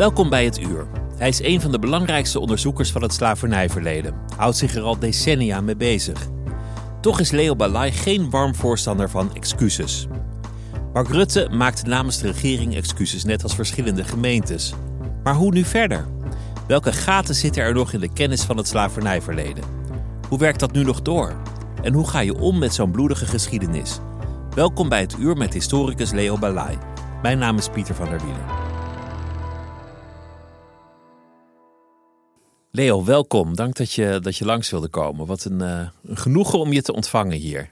Welkom bij het Uur. Hij is een van de belangrijkste onderzoekers van het slavernijverleden. Houdt zich er al decennia mee bezig. Toch is Leo Balai geen warm voorstander van excuses. Mark Rutte maakte namens de regering excuses, net als verschillende gemeentes. Maar hoe nu verder? Welke gaten zitten er nog in de kennis van het slavernijverleden? Hoe werkt dat nu nog door? En hoe ga je om met zo'n bloedige geschiedenis? Welkom bij het Uur met historicus Leo Balai. Mijn naam is Pieter van der Wielen. Leo, welkom. Dank dat je, dat je langs wilde komen. Wat een, uh, een genoegen om je te ontvangen hier.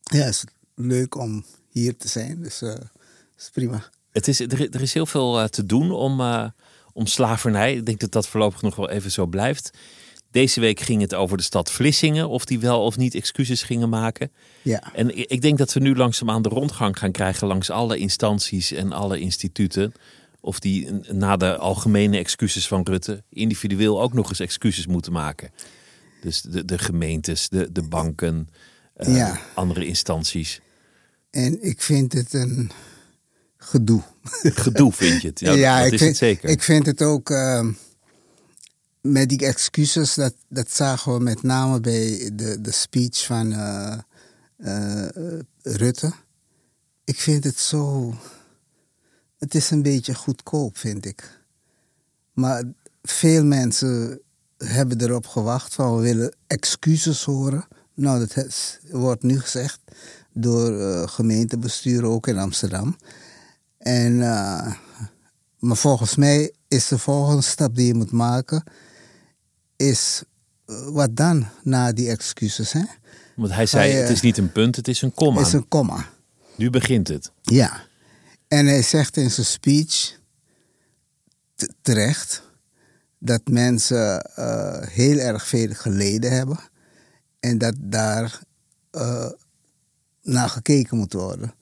Ja, het is leuk om hier te zijn. Dus uh, is prima. Het is, er, er is heel veel uh, te doen om, om slavernij. Ik denk dat dat voorlopig nog wel even zo blijft. Deze week ging het over de stad Vlissingen. Of die wel of niet excuses gingen maken. Ja. En ik denk dat we nu langzaamaan de rondgang gaan krijgen langs alle instanties en alle instituten of die na de algemene excuses van Rutte individueel ook nog eens excuses moeten maken. Dus de, de gemeentes, de, de banken, uh, ja. andere instanties. En ik vind het een gedoe. Gedoe vind je het? Ja, ja dat ik is vind, het zeker. Ik vind het ook uh, met die excuses, dat, dat zagen we met name bij de, de speech van uh, Rutte. Ik vind het zo het is een beetje goedkoop, vind ik. Maar veel mensen hebben erop gewacht van we willen excuses horen. Nou, dat wordt nu gezegd door uh, gemeentebestuur ook in Amsterdam. En, uh, maar volgens mij is de volgende stap die je moet maken, is uh, wat dan na die excuses. Hè? Want hij zei, het is niet een punt, het is een komma. Het is een komma. Nu begint het. Ja. En hij zegt in zijn speech terecht dat mensen uh, heel erg veel geleden hebben en dat daar uh, naar gekeken moet worden.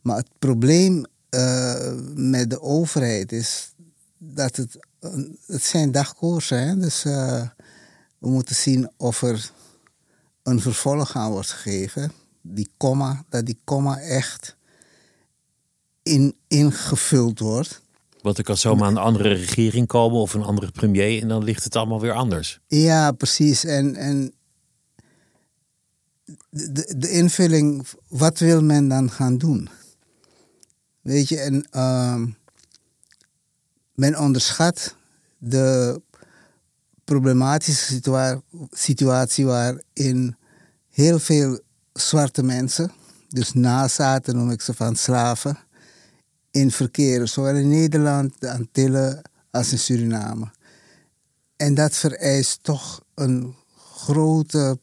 Maar het probleem uh, met de overheid is dat het, het zijn dagkoersen zijn. Dus we moeten zien of er een vervolg aan wordt gegeven. Die komma, dat die komma echt in, ingevuld wordt. Want er kan zomaar een andere regering komen of een andere premier en dan ligt het allemaal weer anders. Ja, precies. En, en de, de invulling, wat wil men dan gaan doen? Weet je, en uh, men onderschat de problematische situa situatie waarin heel veel zwarte mensen, dus nazaten noem ik ze van slaven, in verkeer, zowel in Nederland, de Antillen als in Suriname. En dat vereist toch een grote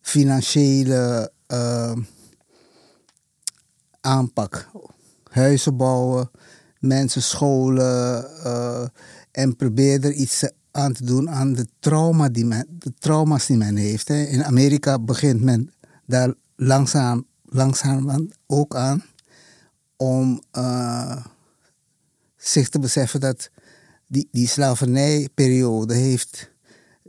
financiële uh, aanpak. Huizen bouwen, mensen scholen uh, en probeer er iets aan te doen aan de, trauma die men, de trauma's die men heeft. In Amerika begint men daar langzaam, langzaam ook aan om uh, zich te beseffen dat die, die slavernijperiode heeft,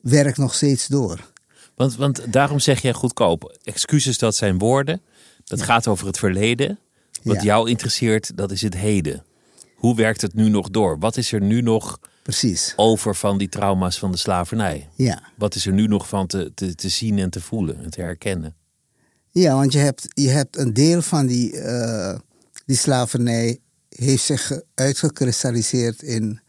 werkt nog steeds door. Want, want daarom zeg jij goedkoop. Excuses, dat zijn woorden. Dat gaat over het verleden. Wat jou interesseert, dat is het heden. Hoe werkt het nu nog door? Wat is er nu nog precies. over van die trauma's van de slavernij. Ja. Wat is er nu nog van te, te, te zien en te voelen en te herkennen? Ja, want je hebt, je hebt een deel van die, eh, die slavernij heeft zich uitgekristalliseerd in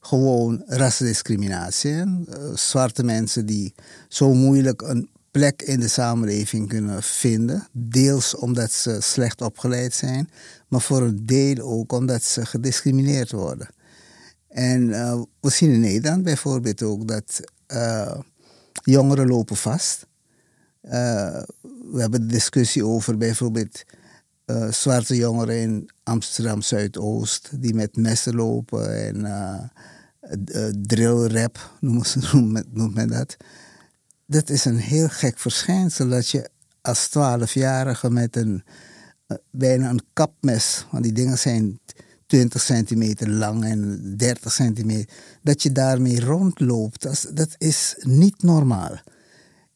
gewoon rassendiscriminatie. hè. Eh, zwarte mensen die zo moeilijk een plek in de samenleving kunnen vinden. Deels omdat ze slecht opgeleid zijn, maar voor een deel ook omdat ze gediscrimineerd worden. En eh, we zien in Nederland bijvoorbeeld ook dat eh, jongeren lopen vast. We hebben de discussie over bijvoorbeeld eh, zwarte jongeren in Amsterdam Zuidoost die met messen lopen en uh, drillrap noemen ze, noemt, noemt men dat. Dat is een heel gek verschijnsel dat je als twaalfjarige met een eh, bijna een kapmes, want die dingen zijn 20 centimeter lang en 30 centimeter, dat je daarmee rondloopt, dat, dat is niet normaal.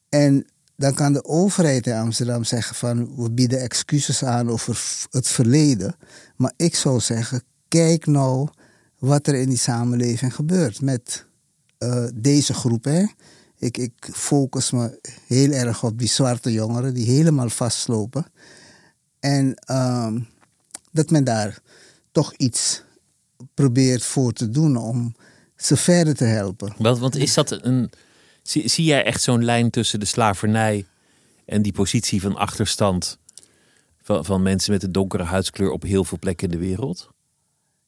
En dan kan de overheid in Amsterdam zeggen van we bieden excuses aan over het verleden. Maar ik zou zeggen, kijk nou wat er in die samenleving gebeurt met eh, deze groep. Hè. Ik, ik focus me heel erg op die zwarte jongeren die helemaal vastlopen. En ehm, dat men daar toch iets probeert voor te doen om ze verder te helpen. Want is dat een. Zie, zie jij echt zo'n lijn tussen de slavernij en die positie van achterstand van, van mensen met een donkere huidskleur op heel veel plekken in de wereld?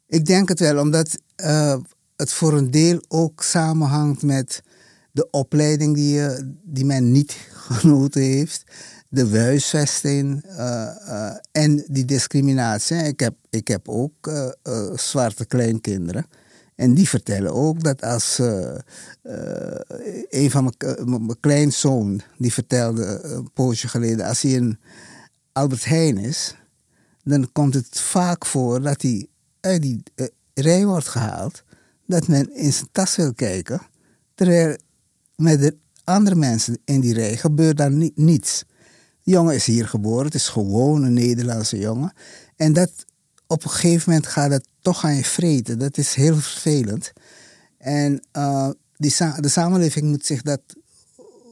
Ik denk het wel, omdat eh, het voor een deel ook samenhangt met de opleiding die, je, die men niet genoten heeft, de huisvesting eh, eh, en die discriminatie. Ik heb, ik heb ook eh, eh, zwarte kleinkinderen. En die vertellen ook dat als eh, eh, een van mijn, kleinzoon, die vertelde eh, een poosje geleden, als hij in Albert Heijn is, dan komt het vaak voor dat hij uit die rij wordt gehaald, dat men in zijn tas wil kijken, terwijl met de andere mensen in die rij gebeurt daar ni- niets. De jongen is hier geboren, het is gewoon een Nederlandse jongen. En dat op een gegeven moment gaat het toch aan je vreten. Dat is heel vervelend. En eh, die sa- de samenleving moet zich dat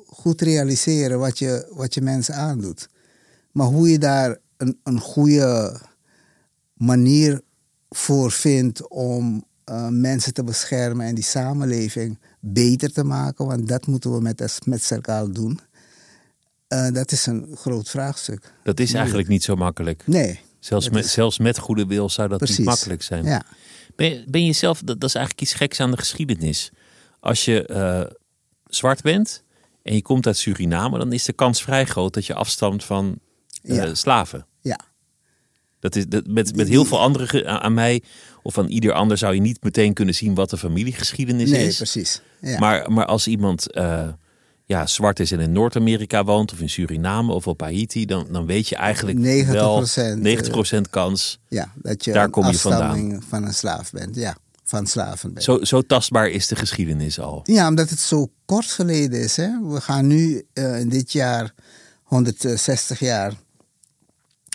goed realiseren, wat je, wat je mensen aandoet. Maar hoe je daar een, een goede manier voor vindt om eh, mensen te beschermen en die samenleving beter te maken, want dat moeten we met, met z'n elkaar doen. Eh, dat is een groot vraagstuk. Dat is eigenlijk niet zo makkelijk. Nee. Zelfs met, is- zelfs met goede wil zou dat Precies. niet makkelijk zijn. Ja. Ben, je- ben je zelf, dat, dat is eigenlijk iets geks aan de geschiedenis. Als je eh, zwart bent en je komt uit Suriname, dan is de kans vrij groot dat je afstamt van eh, Ja. slaven. ja. Dat is, dat, met, met heel veel anderen aan mij of aan ieder ander zou je niet meteen kunnen zien wat de familiegeschiedenis Nee, is. precies. Ja. Maar, maar als iemand eh, ja, zwart is en in Noord-Amerika woont of in Suriname of op Haiti, dan, dan weet je eigenlijk 90%, wel eh, 90% kans. ja, dat je daar kom je van een slaaf bent. Ja, van slaven bent. Zo, zo tastbaar is de geschiedenis al. Ja, omdat het zo kort geleden is. Hè? We gaan nu eh, in dit jaar 160 jaar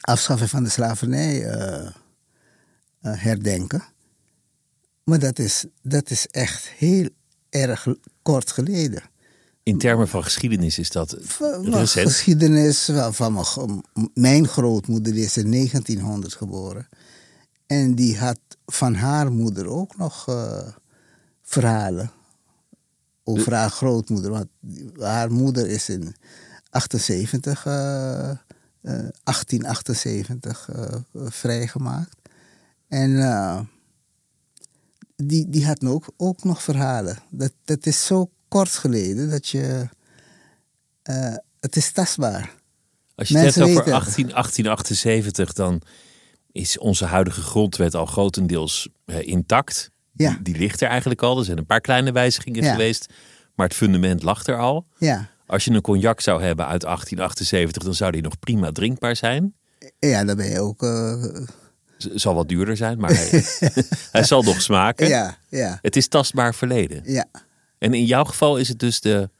afschaffen van de slavernij eh, eh, herdenken. Maar dat is, dat is echt heel erg kort geleden. In termen van geschiedenis is dat Van- recent. geschiedenis van, van mijn, gro- mijn grootmoeder die is in 1900 geboren. En die had van haar moeder ook nog eh, verhalen over haar grootmoeder. Want haar moeder is in 78, eh, eh, 1878 eh, vrijgemaakt. En die, die had ook, ook nog verhalen. Dat, dat is zo kort geleden dat je... eh, het is tastbaar. Als je het hebt over weten 18, 1878, dan is onze huidige grondwet al grotendeels eh, intact. Ja. Die, die ligt er eigenlijk al. Er zijn een paar kleine wijzigingen Ja. geweest. Maar het fundament lag er al. Ja, Als je een cognac zou hebben uit 1878, dan zou die nog prima drinkbaar zijn. ja dan ben je ook... eh, Z- Zal wat duurder zijn, maar hij, hij zal nog smaken. ja, ja, Het is tastbaar verleden. ja, En in jouw geval is het dus de,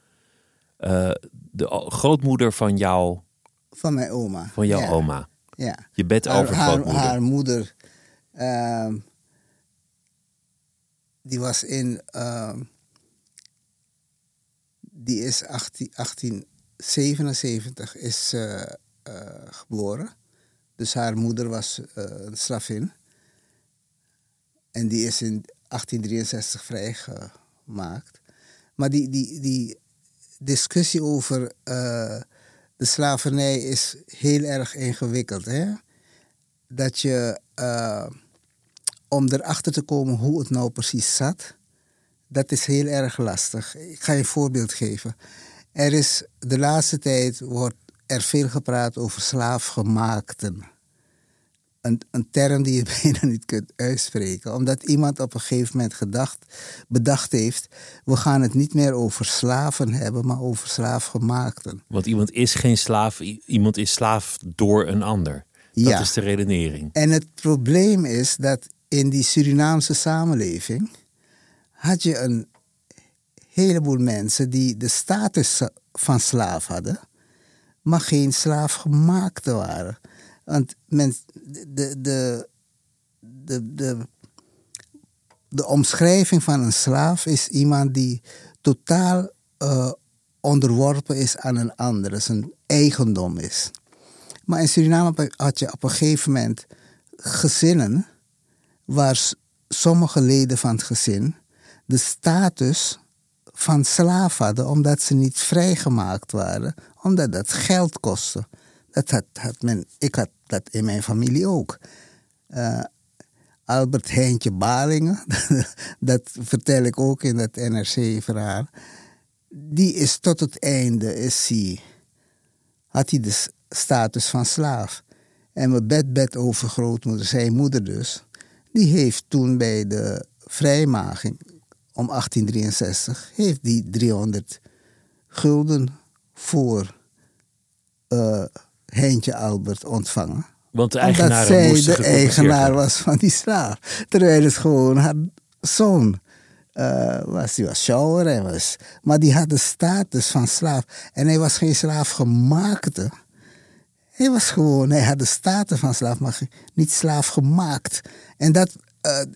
eh, de grootmoeder van, jou, van mijn oma. van jouw ja, oma. Ja. Je bed over haar, haar moeder, ehm, die was in. ehm, die is 18, 1877 is eh, geboren. Dus haar moeder was eh, een slavin. En die is in 1863 vrijgemaakt. Maar die, die, die discussie over eh, de slavernij is heel erg ingewikkeld. Hè? Dat je, eh, om erachter te komen hoe het nou precies zat, dat is heel erg lastig. Ik ga je een voorbeeld geven. Er is de laatste tijd wordt er veel gepraat over slaafgemaakten. Een, een term die je bijna niet kunt uitspreken. Omdat iemand op een gegeven moment gedacht, bedacht heeft... we gaan het niet meer over slaven hebben, maar over slaafgemaakten. Want iemand is geen slaaf, iemand is slaaf door een ander. Dat Ja. is de redenering. En het probleem is dat in die Surinaamse samenleving... had je een heleboel mensen die de status van slaaf hadden... maar geen slaafgemaakte waren. Want men, de, de, de, de, de omschrijving van een slaaf is iemand die totaal eh, onderworpen is aan een ander, zijn eigendom is. Maar in Suriname had je op een gegeven moment gezinnen waar sommige leden van het gezin de status van slaaf hadden omdat ze niet vrijgemaakt waren, omdat dat geld kostte. Dat had, had men, ik had dat in mijn familie ook. Eh, Albert Heintje Balingen, dat vertel ik ook in dat NRC-verhaal. Die is tot het einde, is hij, had hij de status van slaaf. En mijn bedbed overgrootmoeder, zijn moeder dus, die heeft toen bij de vrijmaging om 1863, heeft die 300 gulden voor eh Heintje Albert ontvangen Want de omdat eigenaar zij de eigenaar was van die slaaf. Terwijl het gewoon haar zoon eh, was. Die was shower en was... Maar die had de status van slaaf. En hij was geen slaafgemaakte. Hij was gewoon... Hij had de status van slaaf, maar niet slaafgemaakt. En dat... eh, eh,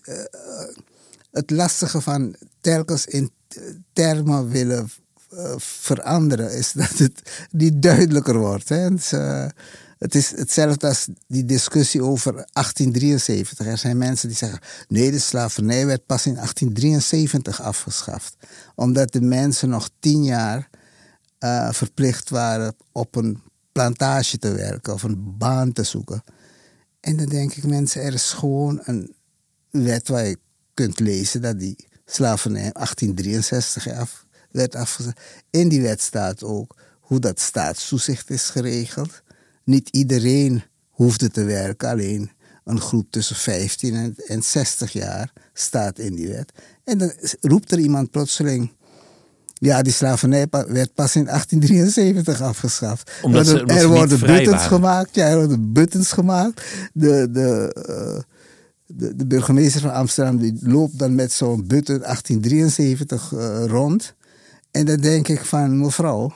het lastige van telkens in termen willen veranderen... is dat het niet duidelijker wordt. Hè? Het is, eh, hetzelfde als die discussie over 1873. Er zijn mensen die zeggen: nee, de slavernij werd pas in 1873 afgeschaft. Omdat de mensen nog tien jaar eh, verplicht waren op een plantage te werken of een baan te zoeken. En dan denk ik, mensen, er is gewoon een wet waar je kunt lezen dat die slavernij in 1863 af, werd afgezet. In die wet staat ook hoe dat staatstoezicht is geregeld. Niet iedereen hoefde te werken, alleen een groep tussen 15 en, en 60 jaar staat in die wet. En dan roept er iemand plotseling. Ja, die slavernij werd pas in 1873 afgeschaft. Omdat ze- er, omdat er worden buttons gemaakt. Ja, er worden buttons gemaakt. De, de, eh, de, de burgemeester van Amsterdam die loopt dan met zo'n button 1873 eh, rond. En dan denk ik van, mevrouw,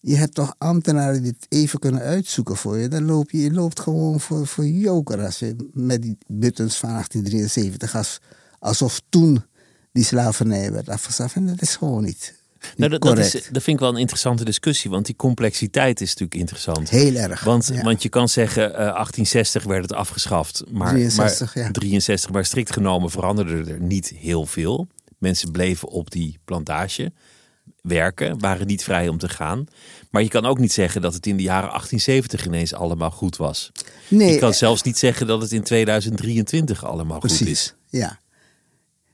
je hebt toch ambtenaren die het even kunnen uitzoeken voor je. Dan loop je, je loopt gewoon voor, voor joker als je met die buttons van 1873, als, alsof toen die slavernij werd afgeschaft. En dat is gewoon niet, niet Nou, dat, dat, is, dat vind ik wel een interessante discussie, want die complexiteit is natuurlijk interessant. Heel erg. Want, ja. want je kan zeggen, eh 1860 werd het afgeschaft, maar 63, maar, ja. 63, maar strikt genomen veranderde er niet heel veel. Mensen bleven op die plantage werken, waren niet vrij om te gaan. Maar je kan ook niet zeggen dat het in de jaren 1870 ineens allemaal goed was. nee, je kan eh, zelfs niet zeggen dat het in 2023 allemaal goed is. Ja.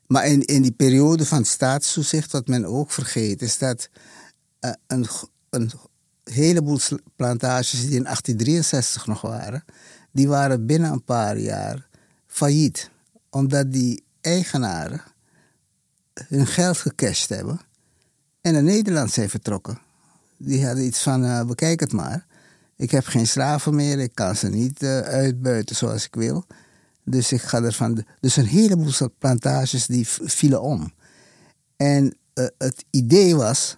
Maar in, in die periode van staatstoezicht, wat men ook vergeet, is dat eh, een, een heleboel plantages die in 1863 nog waren, die waren binnen een paar jaar failliet. Omdat die eigenaren hun geld gecashed hebben en naar Nederland zijn vertrokken. Die hadden iets van, eh, bekijk het maar. Ik heb geen slaven meer, ik kan ze niet eh, uitbuiten zoals ik wil. Dus ik ga ervan. de- Dus een heleboel plantages die vielen om. En eh, het idee was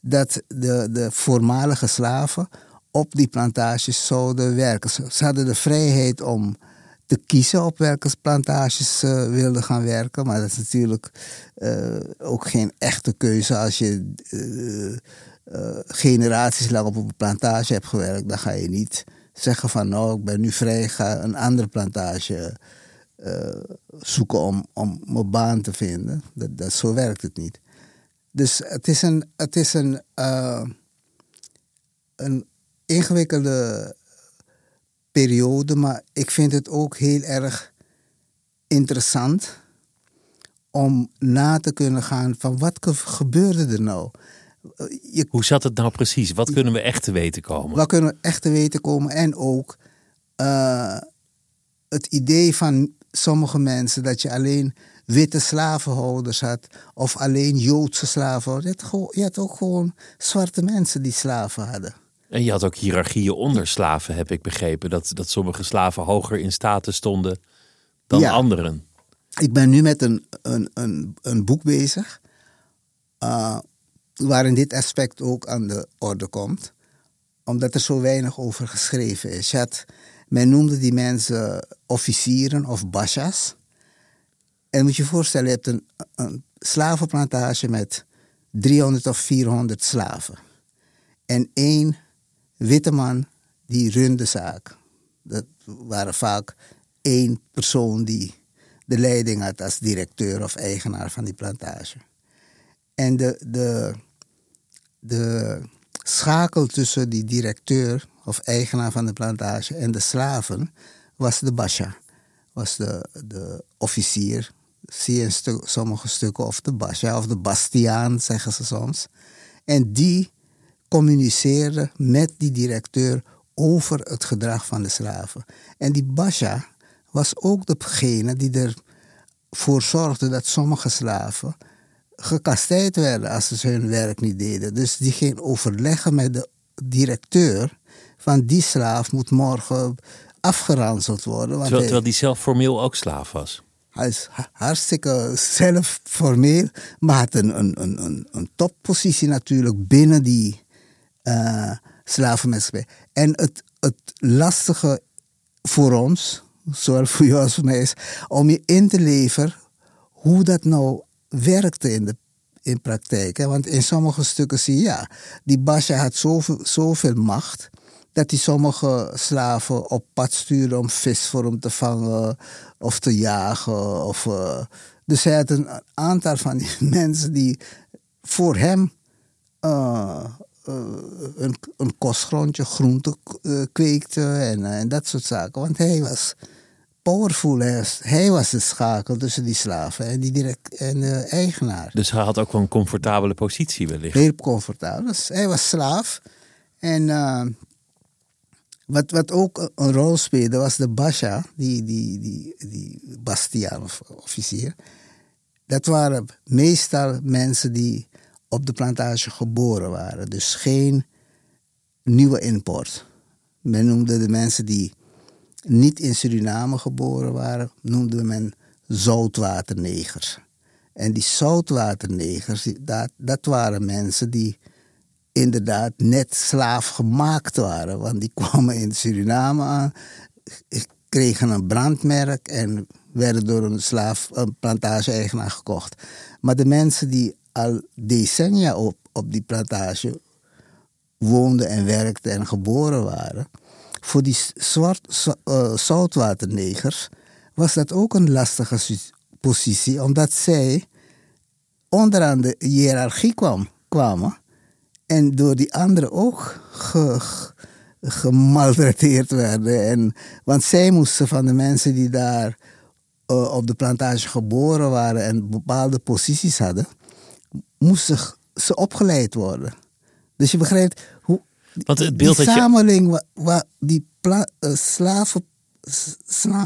dat de, de voormalige slaven op die plantages zouden werken. Ze hadden de vrijheid om te kiezen op welke plantages ze wilden gaan werken. Maar dat is natuurlijk eh, ook geen echte keuze als je uh, generaties lang op een plantage hebt gewerkt. Dan ga je niet zeggen van nou, ik ben nu vrij, ga een andere plantage zoeken om, om mijn baan te vinden. Dat, dat, zo werkt het niet. Dus het is een, het is een, een ingewikkelde periode, maar ik vind het ook heel erg interessant om na te kunnen gaan van wat gebeurde er nou? Je, Hoe zat het nou precies? Wat kunnen we echt te weten komen? Wat kunnen we echt te weten komen? En ook uh, het idee van sommige mensen dat je alleen witte slavenhouders had of alleen Joodse slavenhouders. Je had, je had ook gewoon zwarte mensen die slaven hadden. En je had ook hiërarchieën onder slaven, heb ik begrepen. Dat, dat sommige slaven hoger in status stonden dan ja. anderen. Ik ben nu met een, een, een, een boek bezig. Uh, waarin dit aspect ook aan de orde komt. Omdat er zo weinig over geschreven is. Je had, men noemde die mensen officieren of basha's. En moet je je voorstellen, je hebt een, een slavenplantage met 300 of 400 slaven. En één witte man die runde de zaak. Dat waren vaak één persoon die de leiding had als directeur of eigenaar van die plantage. En de, de, de schakel tussen die directeur of eigenaar van de plantage en de slaven was de basha. Was de, de officier, zie je sommige stukken, of de basha of de bastiaan zeggen ze soms. En die communiceerde met die directeur over het gedrag van de slaven. En die Basha was ook degene die ervoor zorgde dat sommige slaven gekastijd werden als ze hun werk niet deden. Dus die ging overleggen met de directeur van die slaaf moet morgen afgeranseld worden. Want terwijl, hij, die zelf formeel ook slaaf was. Hij is hartstikke zelf formeel, maar had een, een, een, een toppositie natuurlijk binnen die uh, slavenmaatschappij. En het, het lastige voor ons, zowel voor jou als voor mij, is om je in te leveren hoe dat nou werkte in de in praktijk. Hè? Want in sommige stukken zie je, ja, die Basja had zoveel, zoveel macht dat hij sommige slaven op pad stuurde om vis voor hem te vangen of te jagen. Of, uh, dus hij had een aantal van die mensen die voor hem uh, een, een kostgrondje, groente uh, kweekte en, en dat soort zaken. Want hij was powerful. Hij was, hij was de schakel tussen die slaven en, die direct, en de eigenaar. Dus hij had ook wel een comfortabele positie wellicht? Heel comfortabel. Dus hij was slaaf. En uh, wat, wat ook een rol speelde was de Basha, die, die, die, die Bastiaan of officier. Dat waren meestal mensen die op de plantage geboren waren. Dus geen nieuwe import. Men noemde de mensen die niet in Suriname geboren waren, noemde men zoutwaternegers. En die zoutwaternegers, dat, dat waren mensen die inderdaad net slaaf gemaakt waren. Want die kwamen in Suriname aan, kregen een brandmerk en werden door een slaaf, een plantage-eigenaar gekocht. Maar de mensen die al decennia op, op die plantage woonden en werkten en geboren waren. Voor die zwart, uh, zoutwaternegers was dat ook een lastige positie, omdat zij onderaan de hiërarchie kwam, kwamen en door die anderen ook ge, gemaltreteerd werden. En, want zij moesten van de mensen die daar uh, op de plantage geboren waren en bepaalde posities hadden, moesten ze opgeleid worden. Dus je begrijpt hoe Want het beeld die dat samenleving, je... waar, die pla, uh, slaven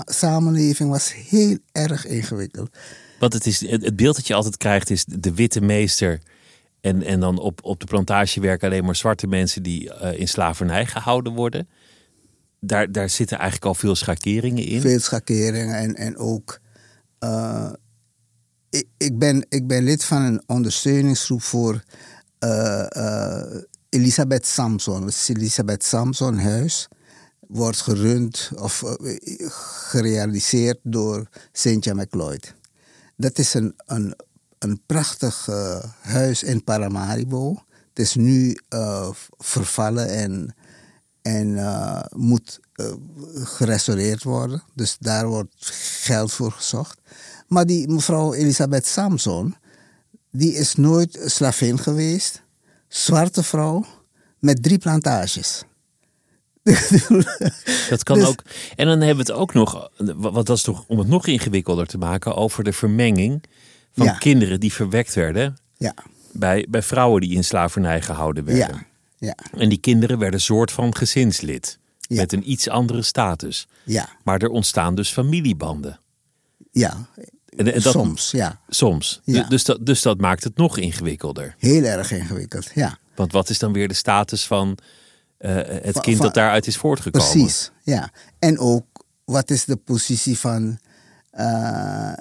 samenleving was heel erg ingewikkeld. Want het, is, het beeld dat je altijd krijgt is de witte meester. En, en dan op, op de plantage werken alleen maar zwarte mensen die uh, in slavernij gehouden worden. Daar, daar zitten eigenlijk al veel schakeringen in. Veel schakeringen en, en ook uh, ik, ik, ben, ik ben lid van een ondersteuningsgroep voor uh, uh, Elisabeth Samson. Het is Elisabeth Samson Huis. wordt gerund of eh, gerealiseerd door Cynthia McLeod. Dat is een, een, een prachtig eh, huis in Paramaribo. Het is nu vervallen en, en moet gerestaureerd worden. Dus daar wordt geld voor gezocht. Maar die mevrouw Elisabeth Samson, die is nooit slavin geweest. Zwarte vrouw met drie plantages. dat kan dus- ook. En dan hebben we het ook nog, wat dat is toch om het nog ingewikkelder te maken, over de vermenging van kinderen die verwekt werden ja. bij, bij vrouwen die in slavernij gehouden werden. Ja. Ja. En die kinderen werden soort van gezinslid. Met een iets andere status. Ja. Maar er ontstaan dus familiebanden. Ja, en, en dat, soms, ja. Soms. Ja. Dus, dat, dus dat maakt het nog ingewikkelder. Heel erg ingewikkeld, ja. Want wat is dan weer de status van uh, het kind dat daaruit is voortgekomen? Precies, ja. En ook, wat is de positie van... Uh,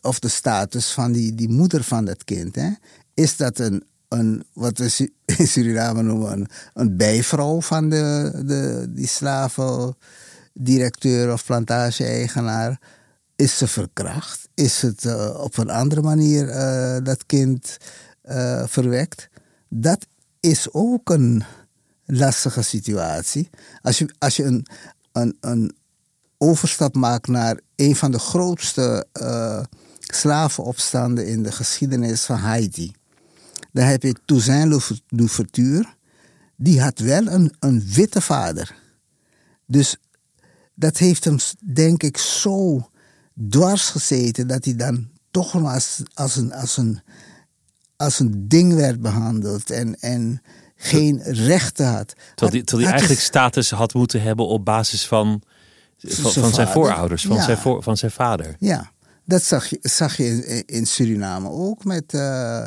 of de status van die, die moeder van dat kind? Hè? Is dat een, een wat we in Suriname noemen, een, een bijvrouw van de, de, die slavendirecteur of plantage-eigenaar? Is ze verkracht? Is het uh, op een andere manier uh, dat kind uh, verwekt? Dat is ook een lastige situatie. Als je, als je een, een, een overstap maakt naar een van de grootste slavenopstanden in de geschiedenis van Haiti. Dan heb je Toussaint Louverture. Die had wel een, een witte vader. Dus dat heeft hem, denk ik, zo dwars gezeten dat hij dan toch nog als, als, een, als, een, als een ding werd behandeld en, en geen rechten had. Tot hij, eigenlijk status had moeten hebben op basis van, van, van zijn voorouders, van, zijn voor, van zijn vader. Ja, dat zag je, zag je in, in Suriname ook met, uh,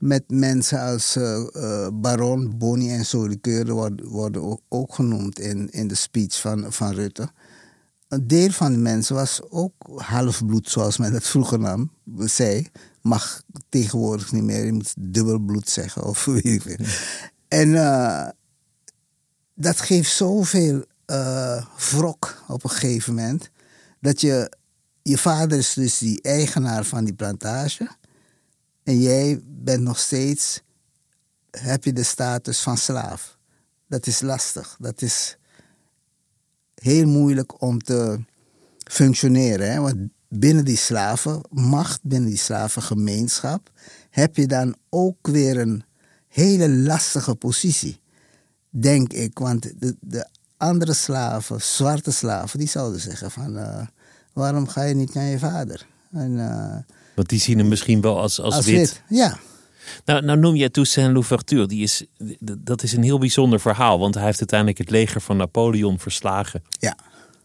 met mensen als uh, uh, Baron, Boni en Solikeur worden, worden ook genoemd in, in de speech van, van Rutte een deel van de mensen was ook halfbloed, zoals men het vroeger nam, zei. Mag tegenwoordig niet meer, je moet dubbelbloed zeggen of weet ik veel. En uh, dat geeft zoveel uh, wrok op een gegeven moment. Dat je, je vader is dus die eigenaar van die plantage. En jij bent nog steeds, heb je de status van slaaf. Dat is lastig. Dat is heel moeilijk om te functioneren. Hè? Want binnen die slavenmacht, binnen die slavengemeenschap, heb je dan ook weer een hele lastige positie. Denk ik, want de, de andere slaven, zwarte slaven, die zouden zeggen van uh, waarom ga je niet naar je vader? En, uh, want die zien hem misschien wel als, als, als wit. wit. Ja, nou, nou noem je Toussaint Louverture. Die is, dat is een heel bijzonder verhaal. Want hij heeft uiteindelijk het leger van Napoleon verslagen. Ja.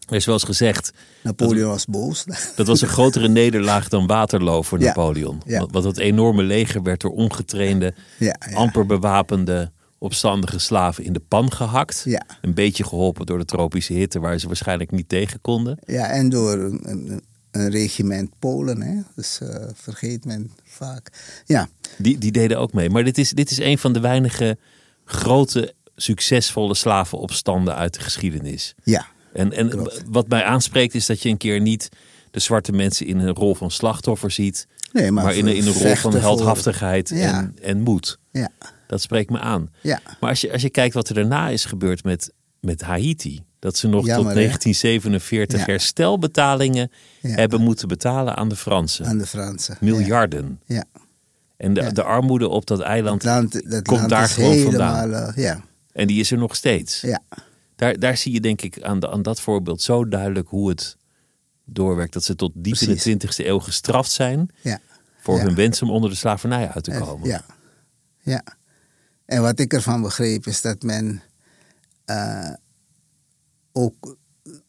Er is wel eens gezegd. Napoleon was boos. Dat was een grotere nederlaag dan Waterloo voor Napoleon. Ja. Want dat enorme leger werd door ongetrainde, ja, amper bewapende, opstandige slaven in de pan gehakt. Een beetje geholpen door de tropische hitte, waar ze waarschijnlijk niet tegen konden. Ja, en door een, een regiment Polen. Hè? Dus uh, vergeet men vaak. Ja. Die, die deden ook mee. Maar dit is, dit is een van de weinige grote, succesvolle slavenopstanden uit de geschiedenis. Ja. En, en wat mij aanspreekt is dat je een keer niet de zwarte mensen in een rol van slachtoffer ziet. Nee, maar, in, een, in een rol van heldhaftigheid en, en moed. Ja. Dat spreekt me aan. Ja. Maar als je, als je kijkt wat er daarna is gebeurd met, met Haiti. Dat ze nog tot 1947 herstelbetalingen hebben moeten betalen aan de Fransen. Aan de Fransen. Miljarden. Ja. En de, de armoede op dat eiland dat komt daar gewoon vandaan. Uh, ja. En die is er nog steeds. Ja. Daar, daar zie je denk ik aan, de, aan dat voorbeeld zo duidelijk hoe het doorwerkt. Dat ze tot diep in de 20e eeuw gestraft zijn ja. voor hun wens om onder de slavernij uit te komen. Ja. ja. En wat ik ervan begreep is dat men uh, ook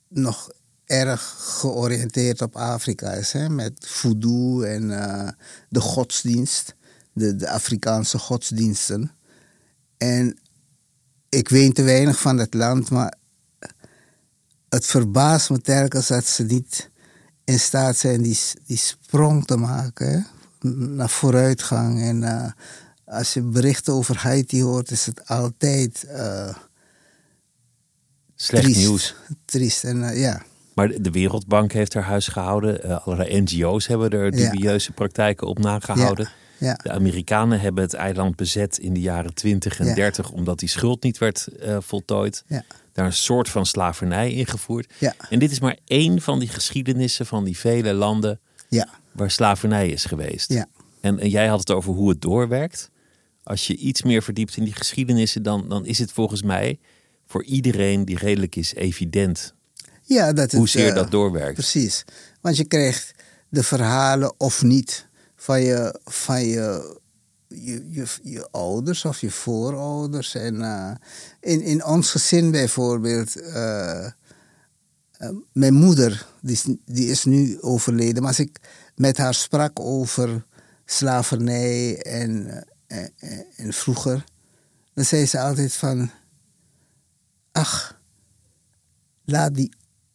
nog erg georiënteerd op Afrika is. Hè? Met voodoo en uh, de godsdienst, de, de Afrikaanse godsdiensten. En ik weet te weinig van het land, maar het verbaast me telkens dat ze niet in staat zijn die, die sprong te maken. Naar vooruitgang. En uh, als je berichten over Haiti hoort, is het altijd. Slecht triest. nieuws. Triest. En eh, ja, Maar de- Wereldbank heeft er huis gehouden. Eh, allerlei NGO's hebben er Ja. dubieuze praktijken op nagehouden. ja, De Amerikanen hebben het eiland bezet in de jaren 20 en Ja. 30 omdat die schuld niet werd eh, voltooid. ja, Daar een soort van slavernij ingevoerd. ja, En dit is maar één van die geschiedenissen van die vele landen ja, waar slavernij is geweest. ja. En, en jij had het over hoe het doorwerkt. Als je iets meer verdiept in die geschiedenissen, dan, dan is het volgens mij voor iedereen die redelijk is evident ja dat het, hoezeer eh, dat doorwerkt. Precies. Want je krijgt de verhalen of niet van je, van je, je, je, je ouders of je voorouders. En eh, in, in ons gezin bijvoorbeeld, eh, mijn moeder, die is, die is nu overleden. Maar als ik met haar sprak over slavernij en, en, en vroeger, dan zei ze altijd van, ach, laat die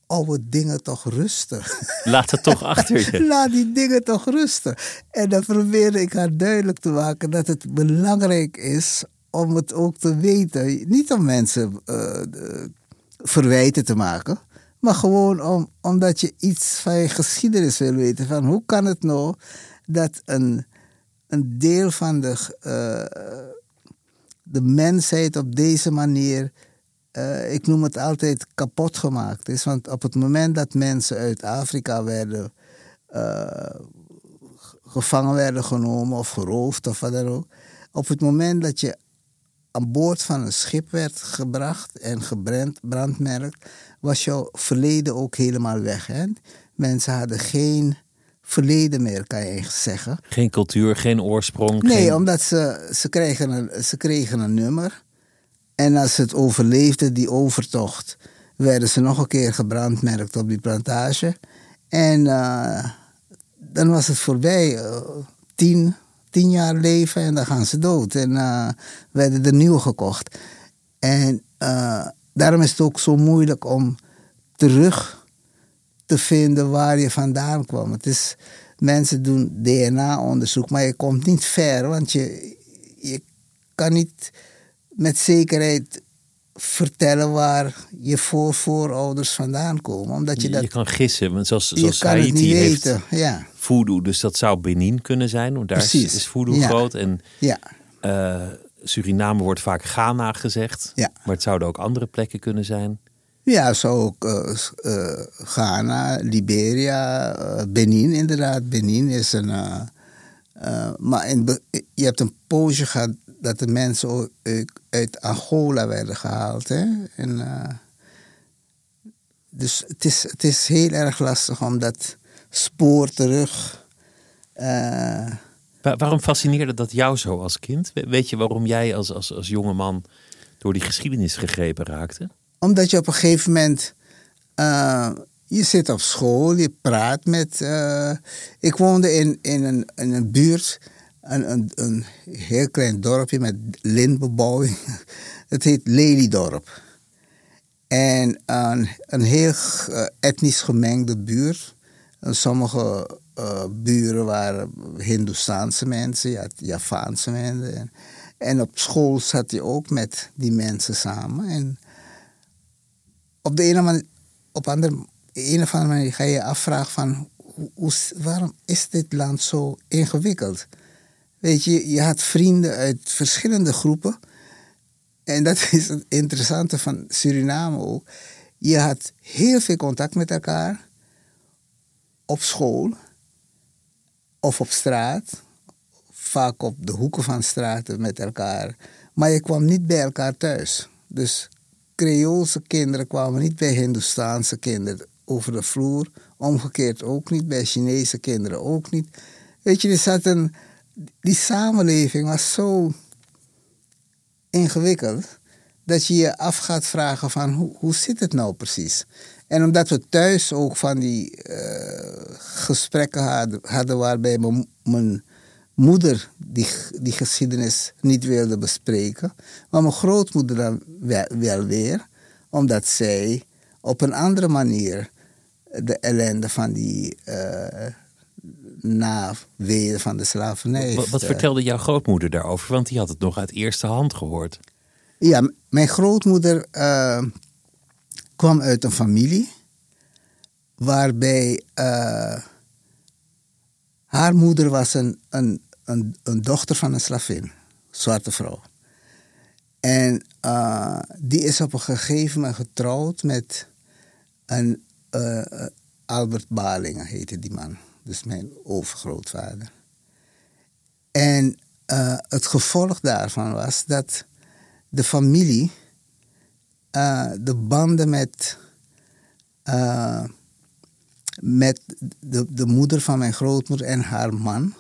oude dingen toch rusten. Laat het toch achter je. Laat die dingen toch rusten. En dan probeerde ik haar duidelijk te maken dat het belangrijk is om het ook te weten. Niet om mensen eh, de- verwijten te maken, maar gewoon om, omdat je iets van je geschiedenis wil weten. Van hoe kan het nou dat een, een deel van de, eh, de mensheid op deze manier eh, ik noem het altijd kapot gemaakt is. Want op het moment dat mensen uit Afrika werden eh, ge- gevangen werden genomen of geroofd of wat dan ook. Op het moment dat je aan boord van een schip werd gebracht en gebrand, brandmerkt, was jouw verleden ook helemaal weg. Hè? Mensen hadden geen verleden meer, kan je eigenlijk zeggen. Geen cultuur, geen oorsprong. Nee, geen- omdat ze, ze, kregen een, ze kregen een nummer. En als ze het overleefden, die overtocht, werden ze nog een keer gebrandmerkt op die plantage. En eh, dan was het voorbij. eh, tien, tien jaar leven en dan gaan ze dood. En eh, werden er nieuwe gekocht. En daarom is het ook zo moeilijk om terug te vinden waar je vandaan kwam. Het is, mensen doen DNA-onderzoek, maar je komt niet ver, want je, je kan niet met zekerheid vertellen waar je voorvoorouders vandaan komen. Omdat je dat je kan gissen, want zoals, zoals Haiti heeft weten. Ja, voodoo, dus dat zou Benin kunnen zijn, want daar is, Precies. is voodoo Ja. groot. En ja, eh, Suriname wordt vaak Ghana gezegd, Ja. maar het zouden ook andere plekken kunnen zijn. ja zo ook eh, eh, Ghana, Liberia, Benin inderdaad. Benin is een... maar in, je hebt een poosje gehad dat de mensen ook uit, Angola werden gehaald. Hè? En, eh, dus het is, het is heel erg lastig om dat spoor terug... eh, Wa- waarom fascineerde dat jou zo als kind? We- Weet je waarom jij als, als, als jonge man door die geschiedenis gegrepen raakte? Omdat je op een gegeven moment. eh, je zit op school, je praat met. eh, ik woonde in, in, een, in een buurt, een, een, heel klein dorpje met lintbebouwing. Het heet Lelydorp. En een, een heel eh, etnisch gemengde buurt. Sommige eh, buren waren Hindoestaanse mensen, ja, Javaanse mensen. En, op school zat je ook met die mensen samen. En op de ene op andere, een of andere manier ga je je afvragen van hoe, waarom is dit land zo ingewikkeld? Weet je, je had vrienden uit verschillende groepen. En dat is het interessante van Suriname ook. Je had heel veel contact met elkaar. Op school. Of op straat. Vaak op de hoeken van straten met elkaar. Maar je kwam niet bij elkaar thuis. Dus Creoolse kinderen kwamen niet bij Hindoestaanse kinderen over de vloer. Omgekeerd ook niet, bij Chinese kinderen ook niet. Weet je, er zat een, die samenleving was zo ingewikkeld dat je je af gaat vragen van hoe, hoe zit het nou precies? En omdat we thuis ook van die eh, gesprekken hadden, hadden waarbij mijn, moeder die, die geschiedenis niet wilde bespreken, maar mijn grootmoeder dan wel, weer, omdat zij op een andere manier de ellende van die uh, naweeën van de slavernij. Wat, wat heeft, vertelde jouw grootmoeder daarover? Want die had het nog uit eerste hand gehoord. Ja, mijn grootmoeder, eh, kwam uit een familie waarbij uh, haar moeder was een, een, een, een, dochter van een slavin, zwarte vrouw. En uh, die is op een gegeven moment getrouwd met een Albert Balingen, heette die man. Dus mijn overgrootvader. En uh, het gevolg daarvan was dat de familie uh, de banden met, uh, met de, de moeder van mijn grootmoeder en haar man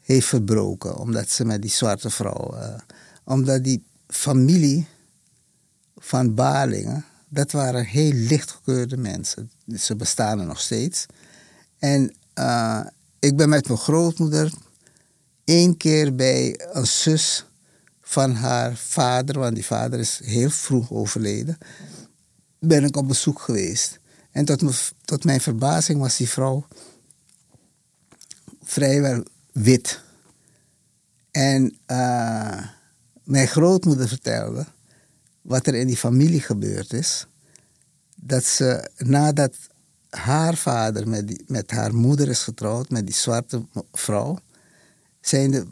heeft verbroken. Omdat ze met die zwarte vrouw. omdat die familie van Balingen, dat waren heel lichtgekeurde mensen. Ze bestaan er nog steeds. En ik ben met mijn grootmoeder één keer bij een zus van haar vader, want die vader is heel vroeg overleden, ben ik op bezoek geweest. En tot, tot mijn verbazing was die vrouw vrijwel wit. En uh, mijn grootmoeder vertelde wat er in die familie gebeurd is. Dat ze nadat haar vader met, die, met haar moeder is getrouwd, met die zwarte vrouw, zijn de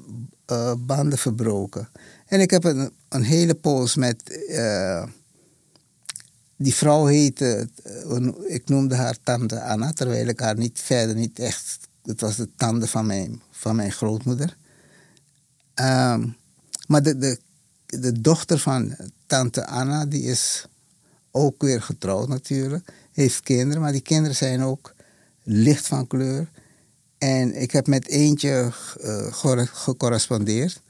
uh, banden verbroken. En ik heb een, een hele poos met. Uh, die vrouw heette. Uh, ik noemde haar tante Anna, terwijl ik haar niet verder niet echt. Het was de tante van mijn, van mijn grootmoeder. Um, maar de, de, de dochter van tante Anna, die is ook weer getrouwd natuurlijk. Heeft kinderen, maar die kinderen zijn ook licht van kleur. En ik heb met eentje uh, gecorrespondeerd.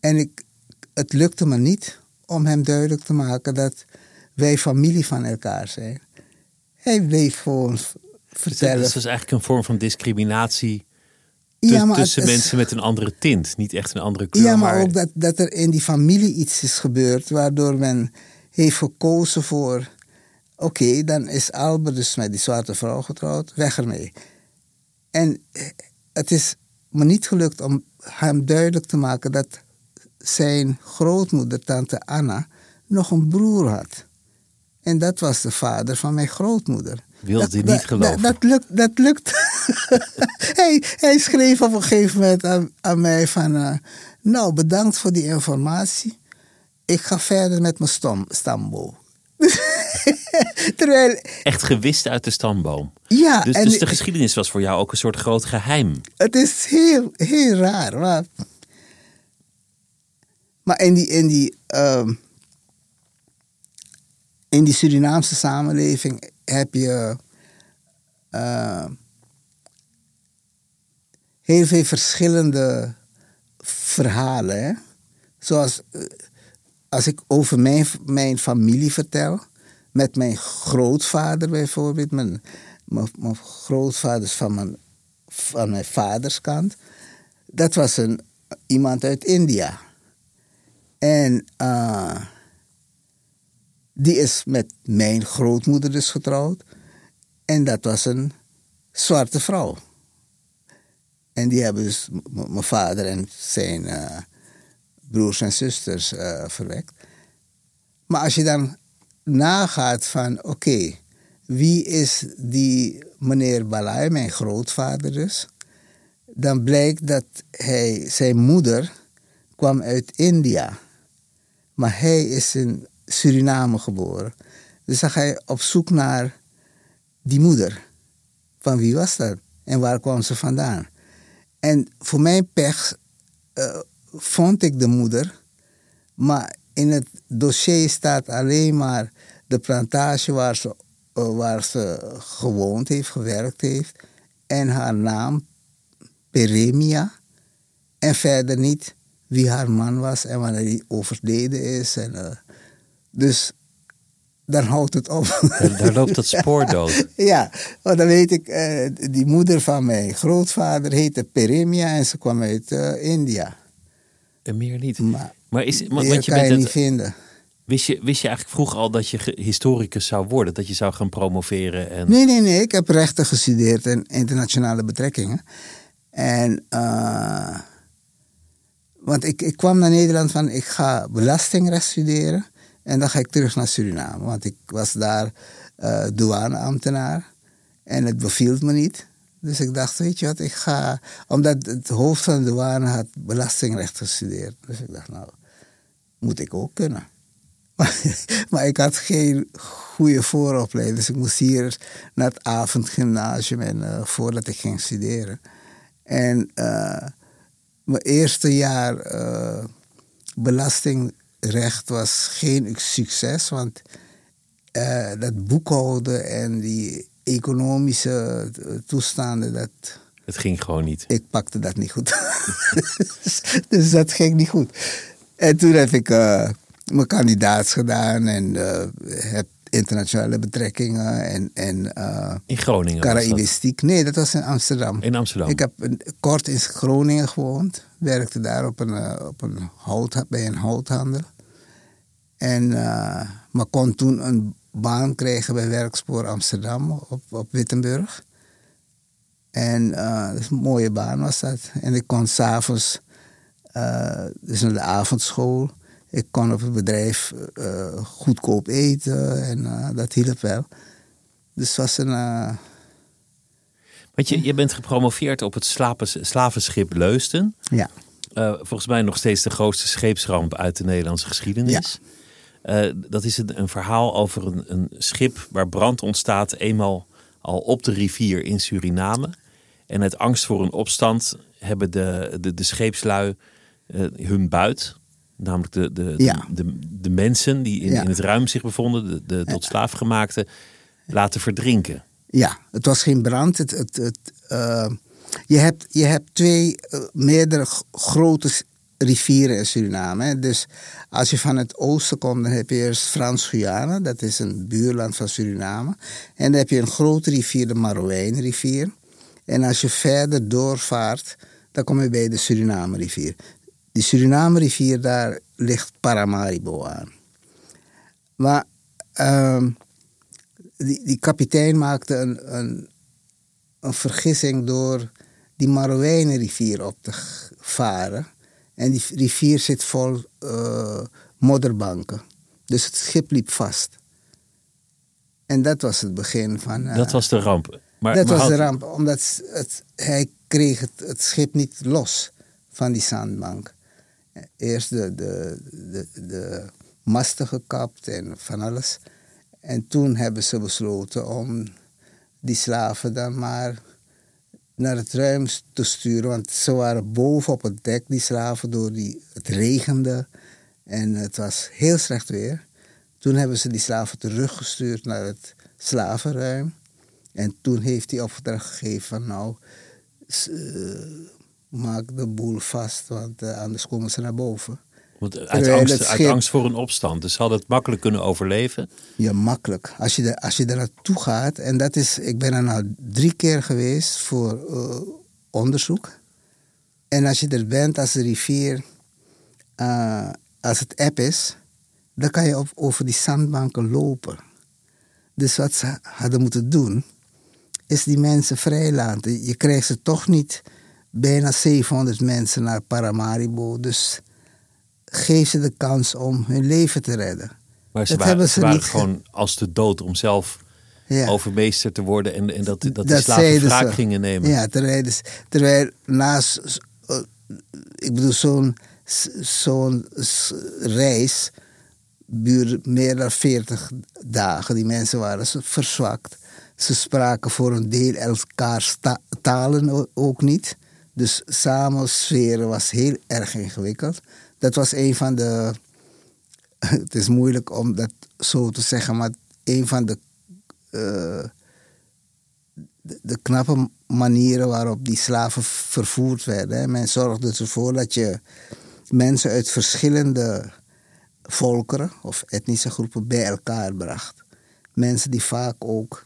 En ik, het lukte me niet om hem duidelijk te maken dat wij familie van elkaar zijn. Hij bleef gewoon vertellen. Dus dat is eigenlijk een vorm van discriminatie ja, tussen mensen met een andere tint, niet echt een andere kleur. Ja, maar, ook dat, dat er in die familie iets is gebeurd waardoor men heeft gekozen voor. Oké, dan is Albert dus met die zwarte vrouw getrouwd, weg ermee. En het is me niet gelukt om hem duidelijk te maken dat zijn grootmoeder, tante Anna, nog een broer had. En dat was de vader van mijn grootmoeder. Wilde hij niet geloven? Dat, dat, lukt. Dat lukt. hij, hij schreef op een gegeven moment aan, aan mij van... Uh, nou, bedankt voor die informatie. Ik ga verder met mijn stam, stamboom. Terwijl... Echt gewist uit de stamboom. Ja. Dus, dus de geschiedenis was voor jou ook een soort groot geheim. Het is heel, heel raar. Maar maar in die, in die, uh, in die Surinaamse samenleving heb je uh, heel veel verschillende verhalen. Hè? Zoals uh, als ik over mijn, mijn familie vertel, met mijn grootvader bijvoorbeeld, mijn, mijn, mijn grootvader van mijn, van mijn vaderskant, dat was een, iemand uit India. En uh, die is met mijn grootmoeder dus getrouwd. En dat was een zwarte vrouw. En die hebben dus mijn vader en zijn uh, broers en zusters uh, verwekt. Maar als je dan nagaat van, oké, wie is die meneer Balai, mijn grootvader dus? Dan blijkt dat hij, zijn moeder kwam uit India. Maar hij is in Suriname geboren. Dus dan ga je op zoek naar die moeder. Van wie was dat? En waar kwam ze vandaan? En voor mijn pech uh, vond ik de moeder. Maar in het dossier staat alleen maar de plantage waar ze, uh, waar ze gewoond heeft, gewerkt heeft. En haar naam, Peremia. En verder niet wie haar man was en wanneer hij overleden is. En, uh, dus dan houdt het op. Daar, loopt het spoor dood. ja, want dan weet ik, uh, die moeder van mijn grootvader heette Peremia en ze kwam uit uh, India. En meer niet. Maar, maar is, maar, want je kan bent je niet vinden. Wist je, je eigenlijk vroeg al dat je historicus zou worden? Dat je zou gaan promoveren? En... Nee, nee, nee. Ik heb rechten gestudeerd en internationale betrekkingen. En want ik, ik kwam naar Nederland van ik ga belastingrecht studeren. En dan ga ik terug naar Suriname, want ik was daar uh, douaneambtenaar. En het beviel me niet. Dus ik dacht, weet je wat, ik ga... Omdat het hoofd van de douane had belastingrecht gestudeerd. Dus ik dacht, nou, moet ik ook kunnen. Maar, ik had geen goede vooropleiding. Dus ik moest hier naar het avondgymnasium en, uh, voordat ik ging studeren. En uh, mijn eerste jaar uh, belastingrecht was geen succes. Want dat boekhouden en die economische toestanden, dat... Het ging gewoon niet. Ik pakte dat niet goed. dus dat ging niet goed. En toen heb ik mijn kandidaats gedaan en uh, heb internationale betrekkingen en, en uh, in Groningen. Caraïbistiek. Nee, dat was in Amsterdam. In Amsterdam. Ik heb een, kort in Groningen gewoond. Werkte daar op een, op een hout, bij een houthandel. En, maar kon toen een baan krijgen bij Werkspoor Amsterdam op, op Wittenburg. En uh, een mooie baan was dat. En ik kon s'avonds, uh, dus naar de avondschool. Ik kon op het bedrijf uh, goedkoop eten en dat hielp wel. Dus het was een. Want je, je bent gepromoveerd op het slavenschip Leusden. Ja. volgens mij nog steeds de grootste scheepsramp uit de Nederlandse geschiedenis. Ja. Uh, dat is een, een, verhaal over een, een, schip waar brand ontstaat, eenmaal al op de rivier in Suriname. En uit angst voor een opstand hebben de, de, de scheepslui uh, hun buit, namelijk de, de, ja. de, de, mensen die in, ja. in, het ruim zich bevonden, de, de tot slaafgemaakte, laten verdrinken. Ja, het was geen brand. Het, het, het, uh, je, hebt, je hebt twee, meerdere grote rivieren in Suriname. Dus als je van het oosten komt, dan heb je eerst Frans-Guyana. Dat is een buurland van Suriname. En dan heb je een grote rivier, de Marowijnrivier. En als je verder doorvaart, dan kom je bij de Suriname-rivier. Die Suriname-rivier, daar ligt Paramaribo aan. Maar um, die, die kapitein maakte een, een, een vergissing door die Marowijnrivier op te varen. En die rivier zit vol uh, modderbanken. Dus het schip liep vast. En dat was het begin van. Uh, dat was de ramp. Maar, dat maar was had... de ramp, omdat het, hij kreeg het, het, schip niet los van die zandbank. Eerst de, de, de, masten gekapt en van alles. En toen hebben ze besloten om die slaven dan maar naar het ruim te sturen. Want ze waren boven op het dek, die slaven, door die, het regende. En het was heel slecht weer. Toen hebben ze die slaven teruggestuurd naar het slavenruim. En toen heeft hij opdracht gegeven van nou, uh, maak de boel vast, want uh, anders komen ze naar boven. Want uit angst, uit angst, voor een opstand. Dus ze hadden het makkelijk kunnen overleven? Ja, makkelijk. Als je, de, als je er naartoe gaat, en dat is, ik ben er nou drie keer geweest voor uh, onderzoek. En als je er bent, als de rivier, uh, als het app is, dan kan je op, over die zandbanken lopen. Dus wat ze hadden moeten doen, is die mensen vrijlaten. Je krijgt ze toch niet bijna 700 mensen naar Paramaribo. Dus geef ze de kans om hun leven te redden. Maar ze dat waren, hebben ze, waren niet gewoon als de dood om zelf ja. overmeester te worden en, en dat, dat, dat de slaven wraak gingen nemen. Ja, terwijl, terwijl naast, uh, ik bedoel, zo'n zo'n reis duurde meer dan 40 dagen. Die mensen waren verzwakt. Ze spraken voor een deel elkaars ta talen ook niet. Dus samensferen was heel erg ingewikkeld dat was een van de. Het is moeilijk om dat zo te zeggen, maar een van de. De, de, knappe manieren waarop die slaven vervoerd werden. Men zorgde ervoor dat je mensen uit verschillende volkeren of etnische groepen bij elkaar bracht. Mensen die vaak ook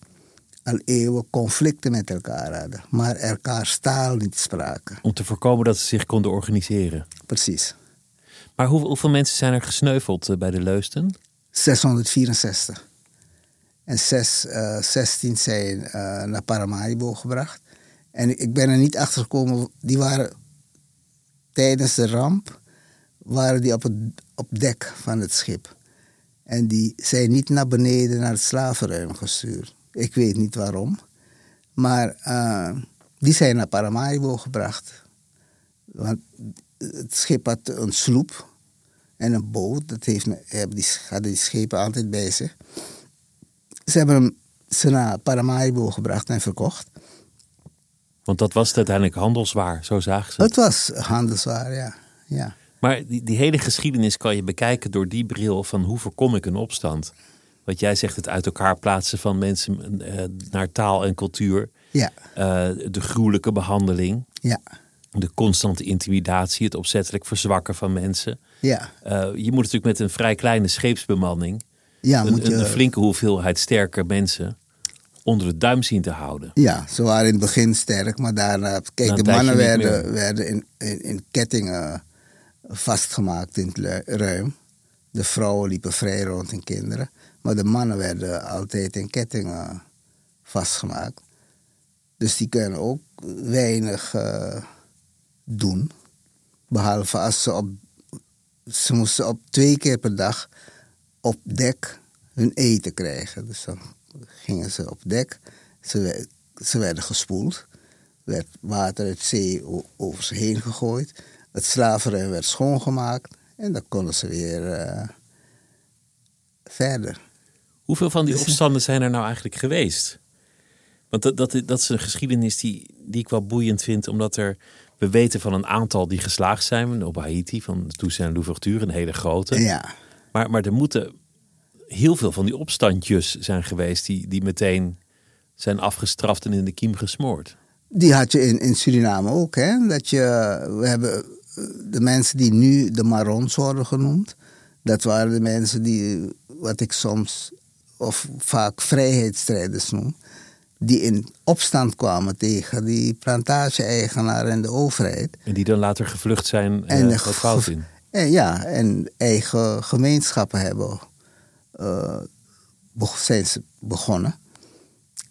al eeuwen conflicten met elkaar hadden, maar elkaars taal niet spraken. Om te voorkomen dat ze zich konden organiseren. Precies. Maar hoe, hoeveel mensen zijn er gesneuveld uh, bij de Leusten? 664. En zes, uh, 16 zijn uh, naar Paramaribo gebracht. En ik ben er niet achter gekomen, die waren tijdens de ramp, waren die op het op dek van het schip. En die zijn niet naar beneden naar het slavenruim gestuurd. Ik weet niet waarom. Maar uh, die zijn naar Paramaribo gebracht. Want het schip had een sloep en een boot. Dat heeft, hebben die, hadden die schepen altijd bij zich. Ze hebben hem ze naar Paramaribo gebracht en verkocht. Want dat was uiteindelijk handelswaar, zo zagen ze het. was handelswaar, ja. ja. Maar die, die hele geschiedenis kan je bekijken door die bril van hoe voorkom ik een opstand. Wat jij zegt, het uit elkaar plaatsen van mensen uh, naar taal en cultuur. Ja. Uh, de gruwelijke behandeling. Ja. De constante intimidatie, het opzettelijk verzwakken van mensen. Ja. Uh, je moet natuurlijk met een vrij kleine scheepsbemanning. Ja, een, moet je... een flinke hoeveelheid sterke mensen onder de duim zien te houden. Ja, ze waren in het begin sterk, maar daarna... Kijk, de mannen werden, werden in, in, in, kettingen vastgemaakt in het ruim. De vrouwen liepen vrij rond en kinderen. Maar de mannen werden altijd in kettingen vastgemaakt. Dus die kunnen ook weinig uh, doen. Behalve als ze op... Ze moesten op twee keer per dag op dek hun eten krijgen. Dus dan gingen ze op dek. Ze, ze werden gespoeld. Er werd water uit zee over ze heen gegooid. Het slavenruim werd schoongemaakt. En dan konden ze weer uh, verder. Hoeveel van die opstanden zijn er nou eigenlijk geweest? Want dat, dat, dat is een geschiedenis die, die ik wel boeiend vind, omdat er, we weten van een aantal die geslaagd zijn. Op Haiti, van Toussaint Louverture, een hele grote. Ja. Maar, maar er moeten heel veel van die opstandjes zijn geweest die, die meteen zijn afgestraft en in de kiem gesmoord. Die had je in, in Suriname ook, hè? Dat je, we hebben de mensen die nu de Marons worden genoemd. Dat waren de mensen die, wat ik soms of vaak vrijheidsstrijders noem. Die in opstand kwamen tegen die plantage-eigenaar en de overheid. En die dan later gevlucht zijn en uh, wat fout in. En ja, en eigen gemeenschappen hebben uh, zijn ze begonnen.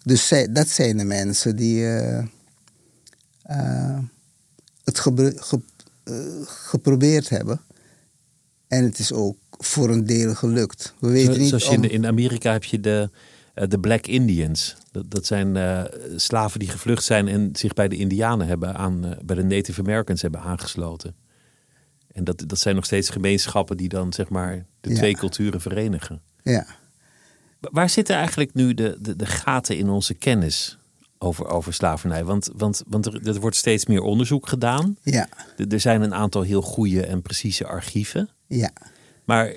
Dus zij, dat zijn de mensen die uh, uh, het ge ge geprobeerd hebben. En het is ook voor een deel gelukt. We weten niet Zoals in, in Amerika heb je de, de Black Indians. Dat, dat zijn slaven die gevlucht zijn en zich bij de Indianen hebben aan, bij de Native Americans hebben aangesloten. En dat, dat zijn nog steeds gemeenschappen die dan zeg maar de twee culturen verenigen. Ja. Waar zitten eigenlijk nu de, de, de gaten in onze kennis over, over slavernij? Want, want, want er, er wordt steeds meer onderzoek gedaan. Ja. Er, er zijn een aantal heel goede en precieze archieven. Ja. Maar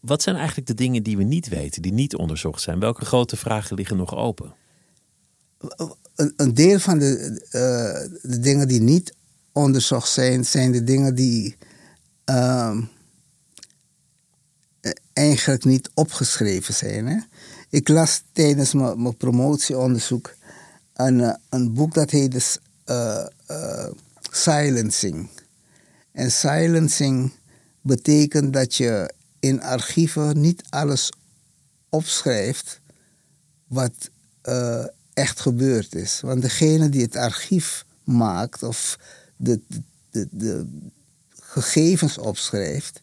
wat zijn eigenlijk de dingen die we niet weten, die niet onderzocht zijn? Welke grote vragen liggen nog open? Een, een deel van de, uh, de dingen die niet onderzocht zijn, zijn de dingen die. Uh, eigenlijk niet opgeschreven zijn. Hè? Ik las tijdens mijn promotieonderzoek een, eh, een boek dat heet uh, uh, Silencing. En silencing betekent dat je in archieven niet alles opschrijft wat uh, echt gebeurd is. Want degene die het archief maakt of de, de, de gegevens opschrijft,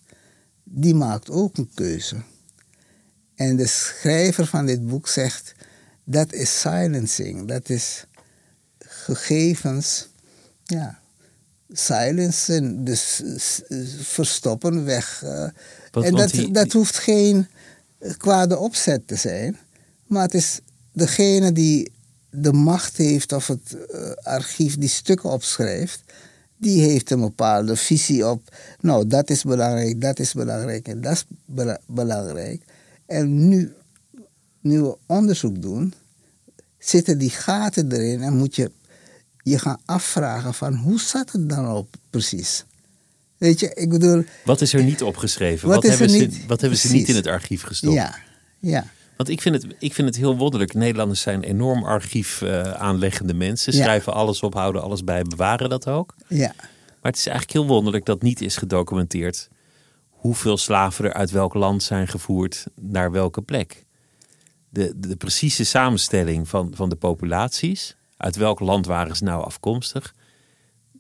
die maakt ook een keuze. En de schrijver van dit boek zegt, dat is silencing, dat is gegevens, ja, silencen, dus verstoppen, weg. Uh, en dat, dat hoeft geen kwade opzet te zijn, maar het is degene die de macht heeft of het uh, archief die stukken opschrijft, die heeft een bepaalde visie op, nou dat is belangrijk, dat is belangrijk en dat is belangrijk. En nu, nu we onderzoek doen, zitten die gaten erin en moet je je gaan afvragen van hoe zat het dan op precies? Weet je, ik bedoel... Wat is er niet opgeschreven? Wat, wat hebben, ze, niet, wat hebben ze niet in het archief gestopt? Ja, ja. Want ik vind, het, ik vind het heel wonderlijk. Nederlanders zijn enorm archief uh, aanleggende mensen. Schrijven alles op, houden alles bij, bewaren dat ook. Ja. Maar het is eigenlijk heel wonderlijk dat niet is gedocumenteerd hoeveel slaven er uit welk land zijn gevoerd naar welke plek. De, de, precieze samenstelling van, van de populaties, uit welk land waren ze nou afkomstig,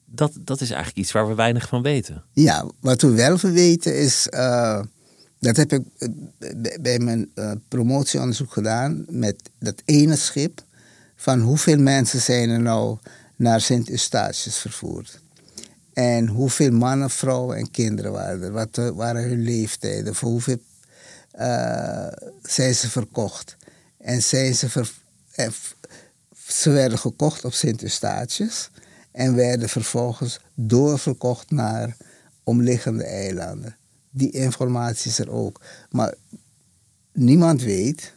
dat, dat is eigenlijk iets waar we weinig van weten. Ja, wat we wel van weten is uh, dat heb ik eh, bij- mijn eh, promotieonderzoek gedaan met dat ene schip. Van hoeveel mensen zijn er nou naar Sint Eustatius vervoerd? En hoeveel mannen, vrouwen en kinderen waren er? Wat eh, waren hun leeftijden? Voor hoeveel eh, zijn ze verkocht? En zijn ze, ver, eh, ze werden gekocht op Sint Eustatius en werden vervolgens doorverkocht naar omliggende eilanden. Die informatie is er ook. Maar niemand weet,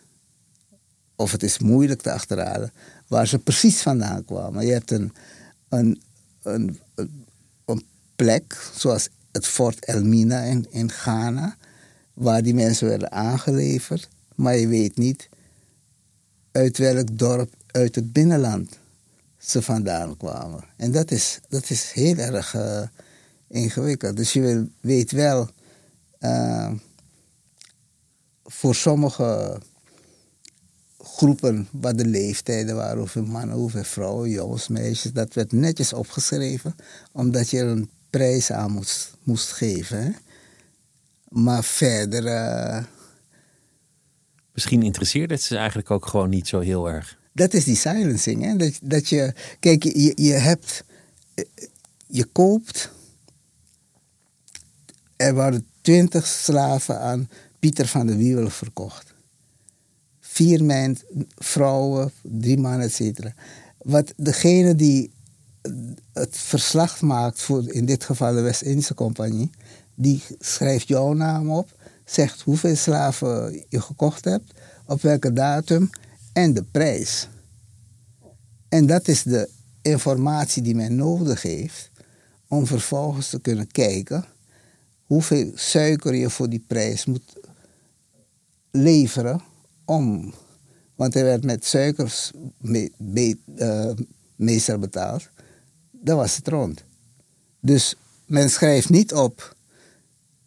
of het is moeilijk te achterhalen, waar ze precies vandaan kwamen. Je hebt een, een, een, een, een plek, zoals het Fort Elmina in, in Ghana, waar die mensen werden aangeleverd, maar je weet niet uit welk dorp uit het binnenland ze vandaan kwamen. En dat is, dat is heel erg eh, ingewikkeld. Dus je weet wel, eh, voor sommige groepen wat de leeftijden waren, hoeveel mannen, hoeveel vrouwen, jongens, meisjes, dat werd netjes opgeschreven, omdat je er een prijs aan moest, geven. Maar verder, eh, Misschien interesseerde het ze eigenlijk ook gewoon niet zo heel erg. Dat is die silencing. Hè? Dat, dat je, kijk, je, hebt, eh, je koopt, er waren twintig slaven aan Pieter van de Wiewel verkocht. Vier men, vrouwen, drie mannen, et cetera. Wat degene die het verslag maakt voor in dit geval de West-Indische Compagnie, die schrijft jouw naam op, zegt hoeveel slaven je gekocht hebt, op welke datum en de prijs. En dat is de informatie die men nodig heeft om vervolgens te kunnen kijken hoeveel suiker je voor die prijs moet leveren om. Want er werd met suikers eh, meestal betaald. Dan was het rond. Dus men schrijft niet op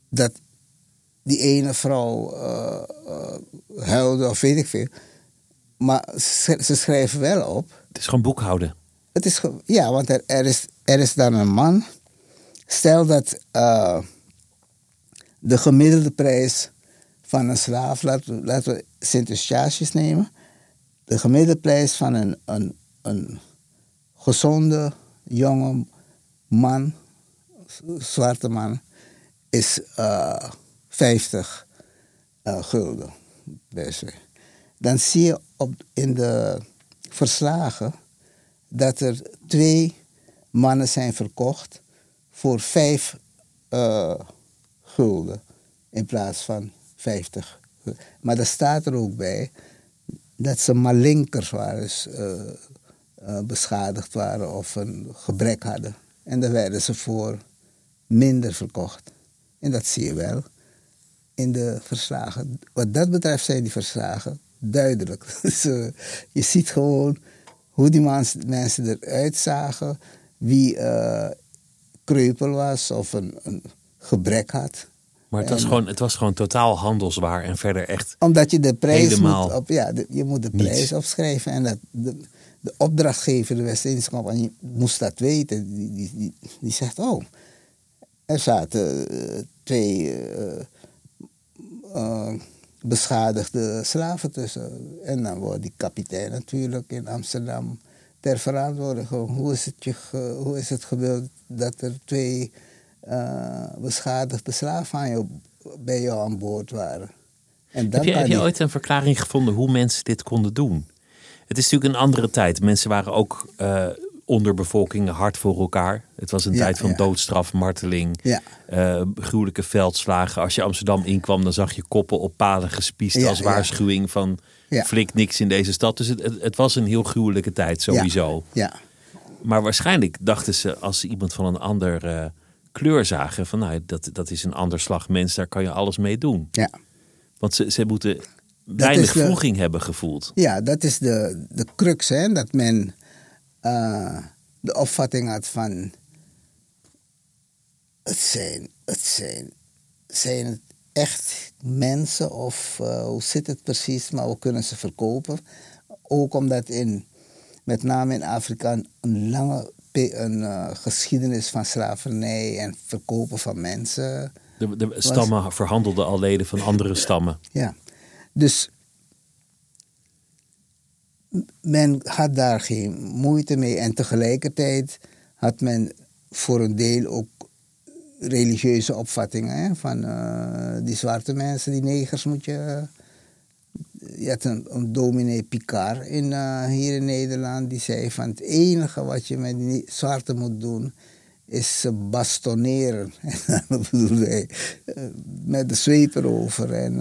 dat die ene vrouw eh, huilde of weet ik veel. Maar ze, schrijven wel op Het is gewoon boekhouden. het is, ja, want er, er, is, er is dan een man. Stel dat eh, de gemiddelde prijs van een slaaf, laten we, laten we Sint Eustatius nemen. De gemiddelde prijs van een, een, een gezonde, jonge man, zwarte man, is eh 50 eh, gulden. Dan zie je in de verslagen dat er twee mannen zijn verkocht voor vijf eh, gulden in plaats van vijftig. Maar er staat er ook bij dat ze malinkers waren, dus eh, eh, beschadigd waren of een gebrek hadden. En dan werden ze voor minder verkocht. En dat zie je wel in de verslagen. Wat dat betreft zijn die verslagen duidelijk. Dus, eh, je ziet gewoon hoe die mensen eruit zagen, wie eh kreupel was of een, een gebrek had. Maar het was, gewoon, het was gewoon totaal handelswaar en verder echt. Omdat je de prijs moet op, ja, de- je moet de niets. prijs opschrijven en dat de, de opdrachtgever, de West-Indische Compagnie, moest dat weten. Die, die, die, die zegt, oh, er zaten eh, twee eh, beschadigde slaven tussen. En dan wordt die kapitein natuurlijk in Amsterdam ter verantwoording. Hoe is het, je, hoe is het gebeurd dat er twee eh, beschadigde slaven aan jou, bij jou aan boord waren? En dan Heb je, heb je ooit een verklaring gevonden hoe mensen dit konden doen? Het is natuurlijk een andere tijd. Mensen waren ook eh onderbevolking, hard voor elkaar. Het was een Ja, tijd van ja. doodstraf, marteling, Ja. eh, gruwelijke veldslagen. Als je Amsterdam inkwam, dan zag je koppen op palen gespiest als waarschuwing van flik niks in deze stad. Dus het, het, was een heel gruwelijke tijd sowieso. Ja, Maar waarschijnlijk dachten ze als ze iemand van een ander eh, kleur zagen, van nou, dat, dat is een ander slag mens, daar kan je alles mee doen. ja. Want ze, ze moeten weinig vroeging hebben gevoeld. ja, dat is de, de crux, hè, dat men eh, de opvatting had van... Het zijn, het zijn, zijn het echt mensen of eh, hoe zit het precies, maar we kunnen ze verkopen. Ook omdat in, met name in Afrika, een- lange een, eh, geschiedenis van slavernij en verkopen van mensen De, de stammen verhandelden al leden van andere stammen. Ja, dus men had daar geen moeite mee. En tegelijkertijd had men voor een deel ook religieuze opvattingen. Hè, van uh, die zwarte mensen, die negers moet je... je had een, een dominee Picard in, uh, hier in Nederland. Die zei van het enige wat je met die zwarte moet doen... is ze bastoneren. En dat bedoelde hij uh, met de zweep erover. En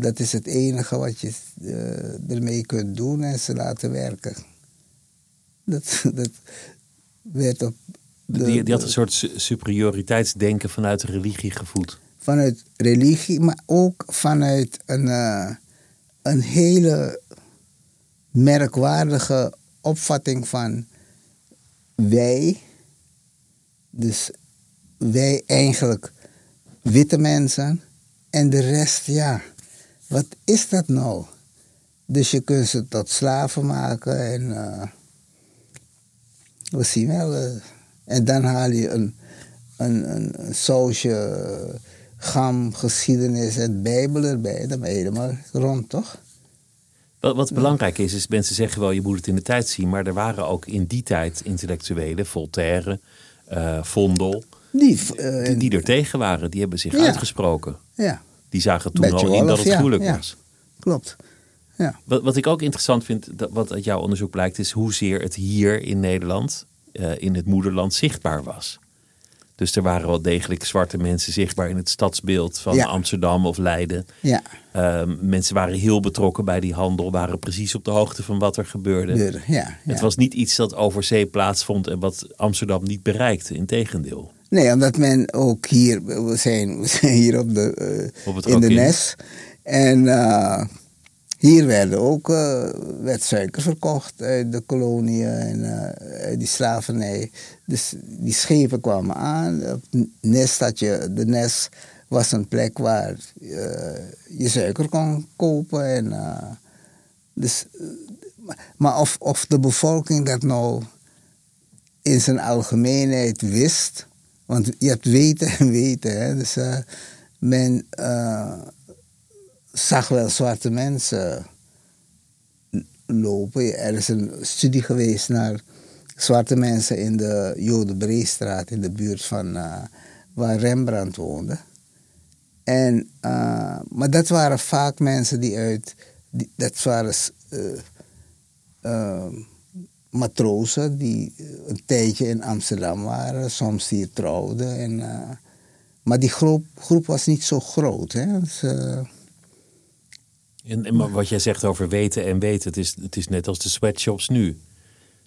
dat is het enige wat je uh, ermee kunt doen en ze laten werken. Dat, dat werd op. De, die, die, had een soort superioriteitsdenken vanuit de religie gevoed. Vanuit religie, maar ook vanuit een, uh, een hele merkwaardige opvatting van wij, dus wij eigenlijk witte mensen en de rest ja wat is dat nou? Dus je kunt ze tot slaven maken en uh, we zien wel. Uh, en dan haal je een, een, een, een sausje gam, geschiedenis en Bijbel erbij. Dan ben je helemaal rond, toch? Wat, wat belangrijk is, is mensen zeggen wel je moet het in de tijd zien, maar er waren ook in die tijd intellectuelen, Voltaire, uh, Vondel, die, die, die, er tegen waren. Die hebben zich ja. uitgesproken. Ja. Die zagen toen al in dat het ja, was. Klopt. Ja. Wat, wat ik ook interessant vind, dat, wat uit jouw onderzoek blijkt, is hoezeer het hier in Nederland, uh, in het moederland, zichtbaar was. Dus er waren wel degelijk zwarte mensen zichtbaar in het stadsbeeld van Amsterdam of Leiden. Ja. Uh, mensen waren heel betrokken bij die handel, waren precies op de hoogte van wat er gebeurde. Ja, ja. Het was niet iets dat over zee plaatsvond en wat Amsterdam niet bereikte, integendeel. Nee, omdat men ook hier, we zijn, we zijn hier op de, uh, op in de Nes. En uh, hier werden ook, uh, werd suiker verkocht uit de koloniën en uit die slavernij. Dus die schepen kwamen aan. Op Nes had je, de Nes was een plek waar je suiker kon kopen. En, dus, maar of, of de bevolking dat nou in zijn algemeenheid wist want je hebt weten en weten. Hè? Dus uh, men uh, zag wel zwarte mensen lopen. Er is een studie geweest naar zwarte mensen in de Jodenbreestraat in de buurt van uh, waar Rembrandt woonde. En, maar dat waren vaak mensen die uit, die, dat waren matrozen die eh, een tijdje in Amsterdam waren, soms hier trouwden. En, uh, maar die groep, groep was niet zo groot. Hè? Dus, uh, en, en, maar wat jij zegt over weten en weten, het is, het is net als de sweatshops nu.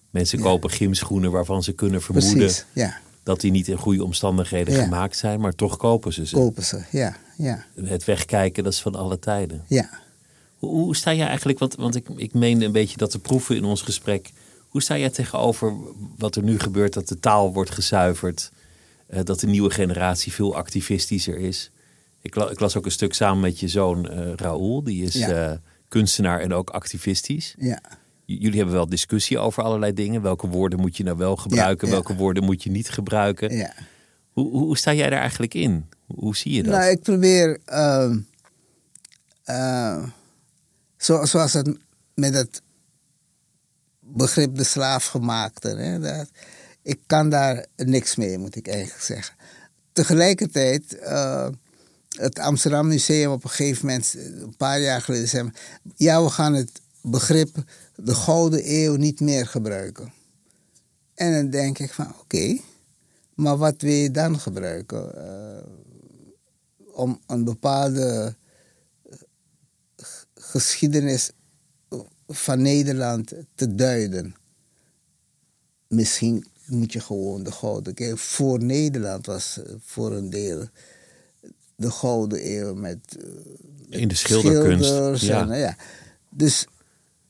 Mensen ja. kopen gymschoenen waarvan ze kunnen vermoeden Precies, ja. dat die niet in goede omstandigheden ja. gemaakt zijn, maar toch kopen ze ze. Kopen ze, ja. ja. Het wegkijken, dat is van alle tijden. Ja. Hoe, hoe sta je eigenlijk, want, want ik, ik meende een beetje dat de proeven in ons gesprek hoe sta jij tegenover wat er nu gebeurt, dat de taal wordt gezuiverd, uh, dat de nieuwe generatie veel activistischer is? Ik, ik, las ook een stuk samen met je zoon uh, Raoul, die is ja. uh, kunstenaar en ook activistisch. Ja. Jullie hebben wel discussie over allerlei dingen. Welke woorden moet je nou wel gebruiken, ja, welke woorden moet je niet gebruiken? Ja. Hoe, hoe, hoe, sta jij daar eigenlijk in? Hoe zie je dat? Nou, ik probeer, zo, zoals het met het begrip de slaafgemaakte. Hè? Dat, ik kan daar niks mee, moet ik eigenlijk zeggen. Tegelijkertijd, uh, het Amsterdam Museum op een gegeven moment, een paar jaar geleden, zei: Ja, we gaan het begrip de Gouden Eeuw niet meer gebruiken. En dan denk ik van oké, maar wat wil je dan gebruiken? Uh, om een bepaalde geschiedenis van Nederland te duiden. Misschien moet je gewoon de Gouden Eeuw. Voor Nederland was eh, voor een deel de Gouden Eeuw met. In de schilderkunst. Ja. En, ja. Dus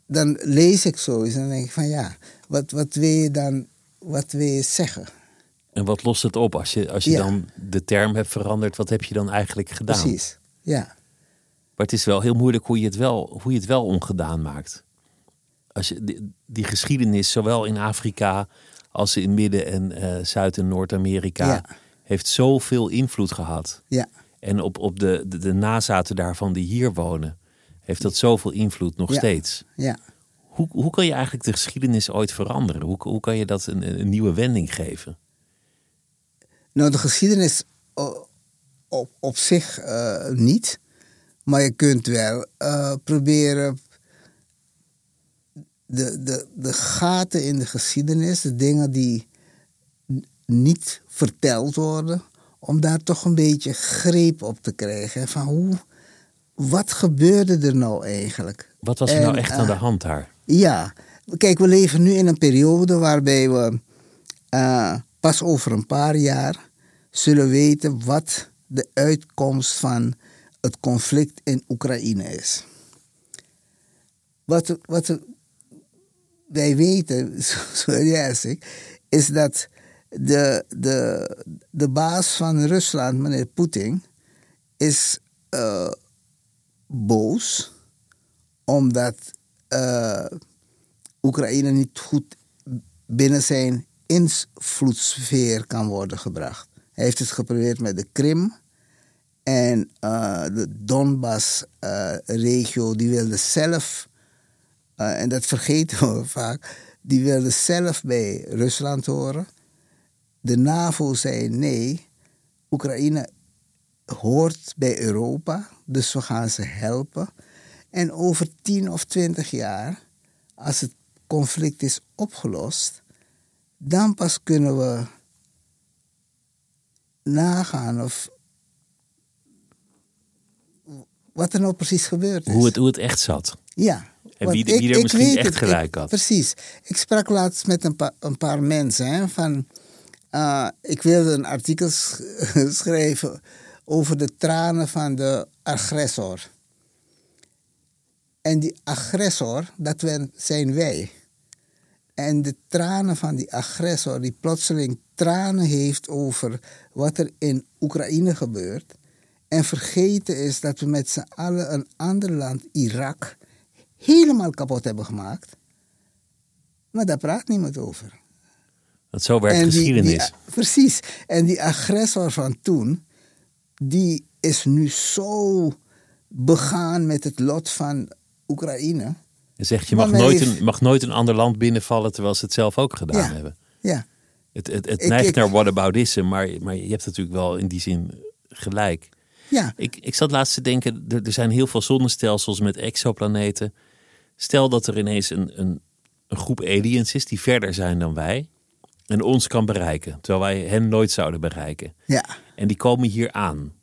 dan lees ik zoiets en dan denk ik van ja, wat, wat wil je dan wat wil je zeggen? En wat lost het op als je, als je ja. dan de term hebt veranderd? Wat heb je dan eigenlijk gedaan? Precies, ja. Maar het is wel heel moeilijk hoe je het wel, hoe je het wel ongedaan maakt als je die, die, geschiedenis, zowel in Afrika als in Midden- en uh, Zuid- en Noord-Amerika, heeft zoveel invloed gehad. Ja, En op, op de, de, de nazaten daarvan die hier wonen, heeft dat zoveel invloed nog Ja. steeds. ja. Hoe, hoe kan je eigenlijk de geschiedenis ooit veranderen? Hoe, hoe kan je dat een, een nieuwe wending geven? Nou, de geschiedenis o- op, op zich eh, niet. Maar je kunt wel eh, proberen de, de, de gaten in de geschiedenis, de dingen die niet verteld worden, om daar toch een beetje greep op te krijgen. Van hoe, wat gebeurde er nou eigenlijk? Wat was er nou echt aan de eh, hand daar? Ja, kijk, we leven nu in een periode waarbij we eh, pas over een paar jaar zullen weten wat de uitkomst van het conflict in Oekraïne is. Wat, wat wij weten, zoals ik, is dat de, de, de baas van Rusland, meneer Poetin, is eh, boos omdat eh, Oekraïne niet goed binnen zijn invloedssfeer kan worden gebracht. Hij heeft het geprobeerd met de Krim en eh, de Donbass-regio, die wilde zelf, en dat vergeten we vaak, die wilde zelf bij Rusland horen. De NAVO zei nee, Oekraïne hoort bij Europa, dus we gaan ze helpen. En over tien of twintig jaar, als het conflict is opgelost, dan pas kunnen we nagaan of wat er nou precies gebeurd is. Hoe het, hoe het echt zat. Ja. En wie- er ik misschien weet echt gelijk Ik- had. Precies. Ik sprak laatst met een, pa- een paar mensen. Hè, van, eh, ik wilde een artikel sch- schrijven over de tranen van de agressor. En die agressor, dat zijn wij. En de tranen van die agressor, die plotseling tranen heeft over wat er in Oekraïne gebeurt. En vergeten is dat we met z'n allen een ander land, Irak, helemaal kapot hebben gemaakt. Maar daar praat niemand over. Want zo werkt En geschiedenis. die- precies. En die agressor van toen, die is nu zo begaan met het lot van Oekraïne. Je zegt, je mag nooit, heeft- een, mag nooit een ander land binnenvallen terwijl ze het zelf ook gedaan Ja. hebben. Ja, Het, het, het neigt ik- naar whataboutism, maar, maar je hebt natuurlijk wel in die zin gelijk. ja, Ik, ik zat laatst te denken, er, er zijn heel veel zonnestelsels met exoplaneten. Stel dat er ineens een, een, een groep aliens is die verder zijn dan wij en ons kan bereiken, terwijl wij hen nooit zouden bereiken. ja, En die komen hier aan.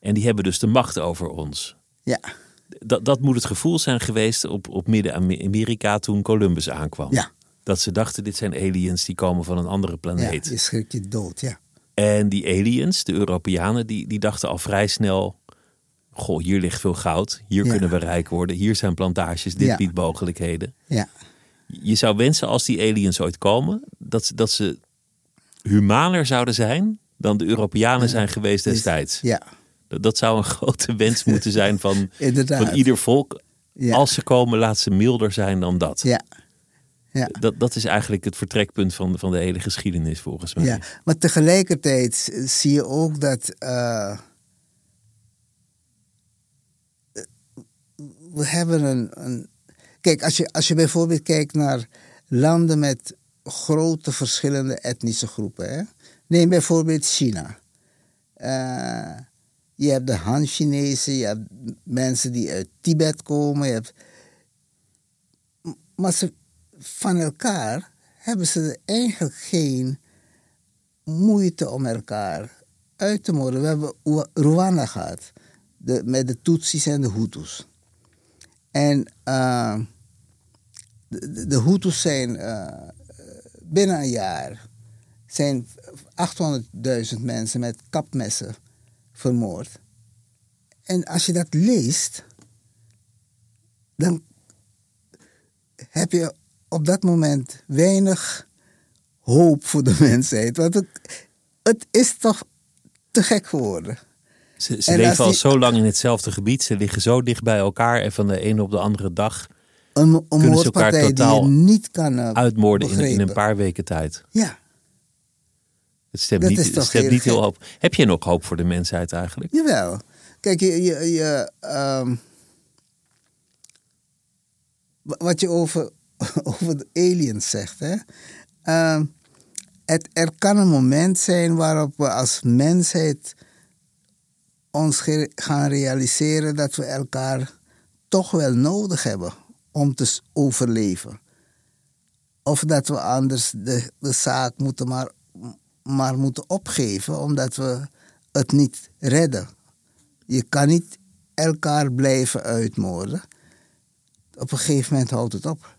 En die hebben dus de macht over ons. ja, Dat, dat moet het gevoel zijn geweest op, op Midden-Amerika toen Columbus aankwam. ja. Dat ze dachten, dit zijn aliens die komen van een andere ja. planeet. Je schrikt je dood, ja. En die aliens, de Europeanen, die, die dachten al vrij snel... Goh, hier ligt veel goud. Hier Ja. kunnen we rijk worden. Hier zijn plantages. Dit Ja. biedt mogelijkheden. Ja, Je zou wensen als die aliens ooit komen... dat, ze- dat ze humaner zouden zijn dan de Europeanen zijn geweest destijds. ja, Dat, dat zou een grote wens moeten zijn van, van ieder volk. Ja. Als ze komen, laat ze milder zijn dan dat. Ja, ja. Dat, dat is eigenlijk het vertrekpunt van, van de hele geschiedenis volgens mij. Ja, maar tegelijkertijd zie je ook dat. eh, we hebben een. Kijk, als je, als je bijvoorbeeld kijkt naar landen met grote verschillende etnische groepen. Hè? Neem bijvoorbeeld China. Eh, je hebt de Han-Chinezen, je hebt mensen die uit Tibet komen. Je hebt, maar van elkaar hebben ze eigenlijk geen moeite om elkaar uit te moorden. We hebben Rwanda gehad, de, met de Tutsis en de Hutus. En eh, de, de- de Hutus zijn eh, binnen een jaar zijn 800.000 mensen met kapmessen vermoord. En als je dat leest, dan heb je op dat moment weinig hoop voor de mensheid. Want het, het is toch te gek geworden. Ze, ze En leven al die- zo lang in hetzelfde gebied. Ze liggen zo dicht bij elkaar. En van de ene op de andere dag Een, een ze elkaar die totaal je niet kan eh, uitmoorden in, in een paar weken tijd. Ja. Het stemt, Dat niet, is het stemt heel niet heel gek? hoop. Heb je nog hoop voor de mensheid eigenlijk? Jawel. Kijk, je, je, je, ehm, wa- wat je over, over de aliens zegt. Hè? Ehm, het, er kan een moment zijn waarop we als mensheid ons gaan realiseren dat we elkaar toch wel nodig hebben om te overleven. Of dat we anders de, de zaak moeten maar, maar moeten opgeven omdat we het niet redden. Je kan niet elkaar blijven uitmoorden. Op een gegeven moment houdt het op.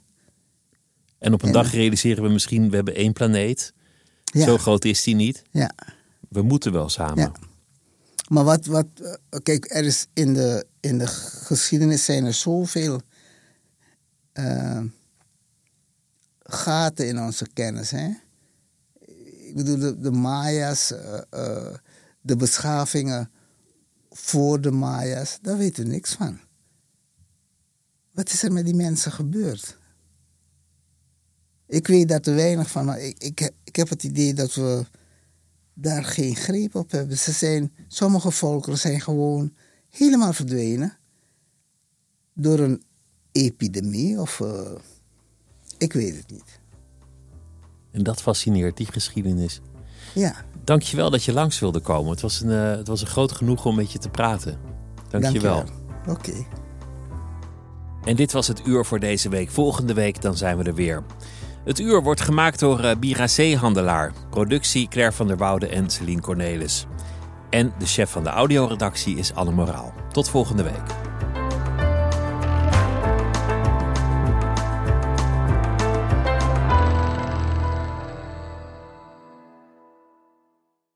En op een En- dag realiseren we misschien, we hebben één planeet. Ja, Zo groot is die niet. ja, We moeten wel samen. ja. Maar wat, wat eh, kijk, er is in de, in de geschiedenis zijn er zoveel eh, gaten in onze kennis. Hè? Ik bedoel, de, de Maya's, eh, de beschavingen voor de Maya's, daar weten we niks van. Wat is er met die mensen gebeurd? Ik weet daar te weinig van, ik, ik, ik heb het idee dat we daar geen greep op hebben. Ze zijn, sommige volkeren zijn gewoon helemaal verdwenen door een epidemie of eh, ik weet het niet. En dat fascineert, die geschiedenis. Ja, Dankjewel dat je langs wilde komen. Het was een, eh, het was een groot genoegen om met je te praten. Dankjewel. dankjewel. Oké. En dit was het uur voor deze week. Volgende week dan zijn we er weer. Het uur wordt gemaakt door uh, Bira Zeehandelaar. Productie Claire van der Woude en Celine Cornelis. En de chef van de audioredactie is Anne Moraal. Tot volgende week.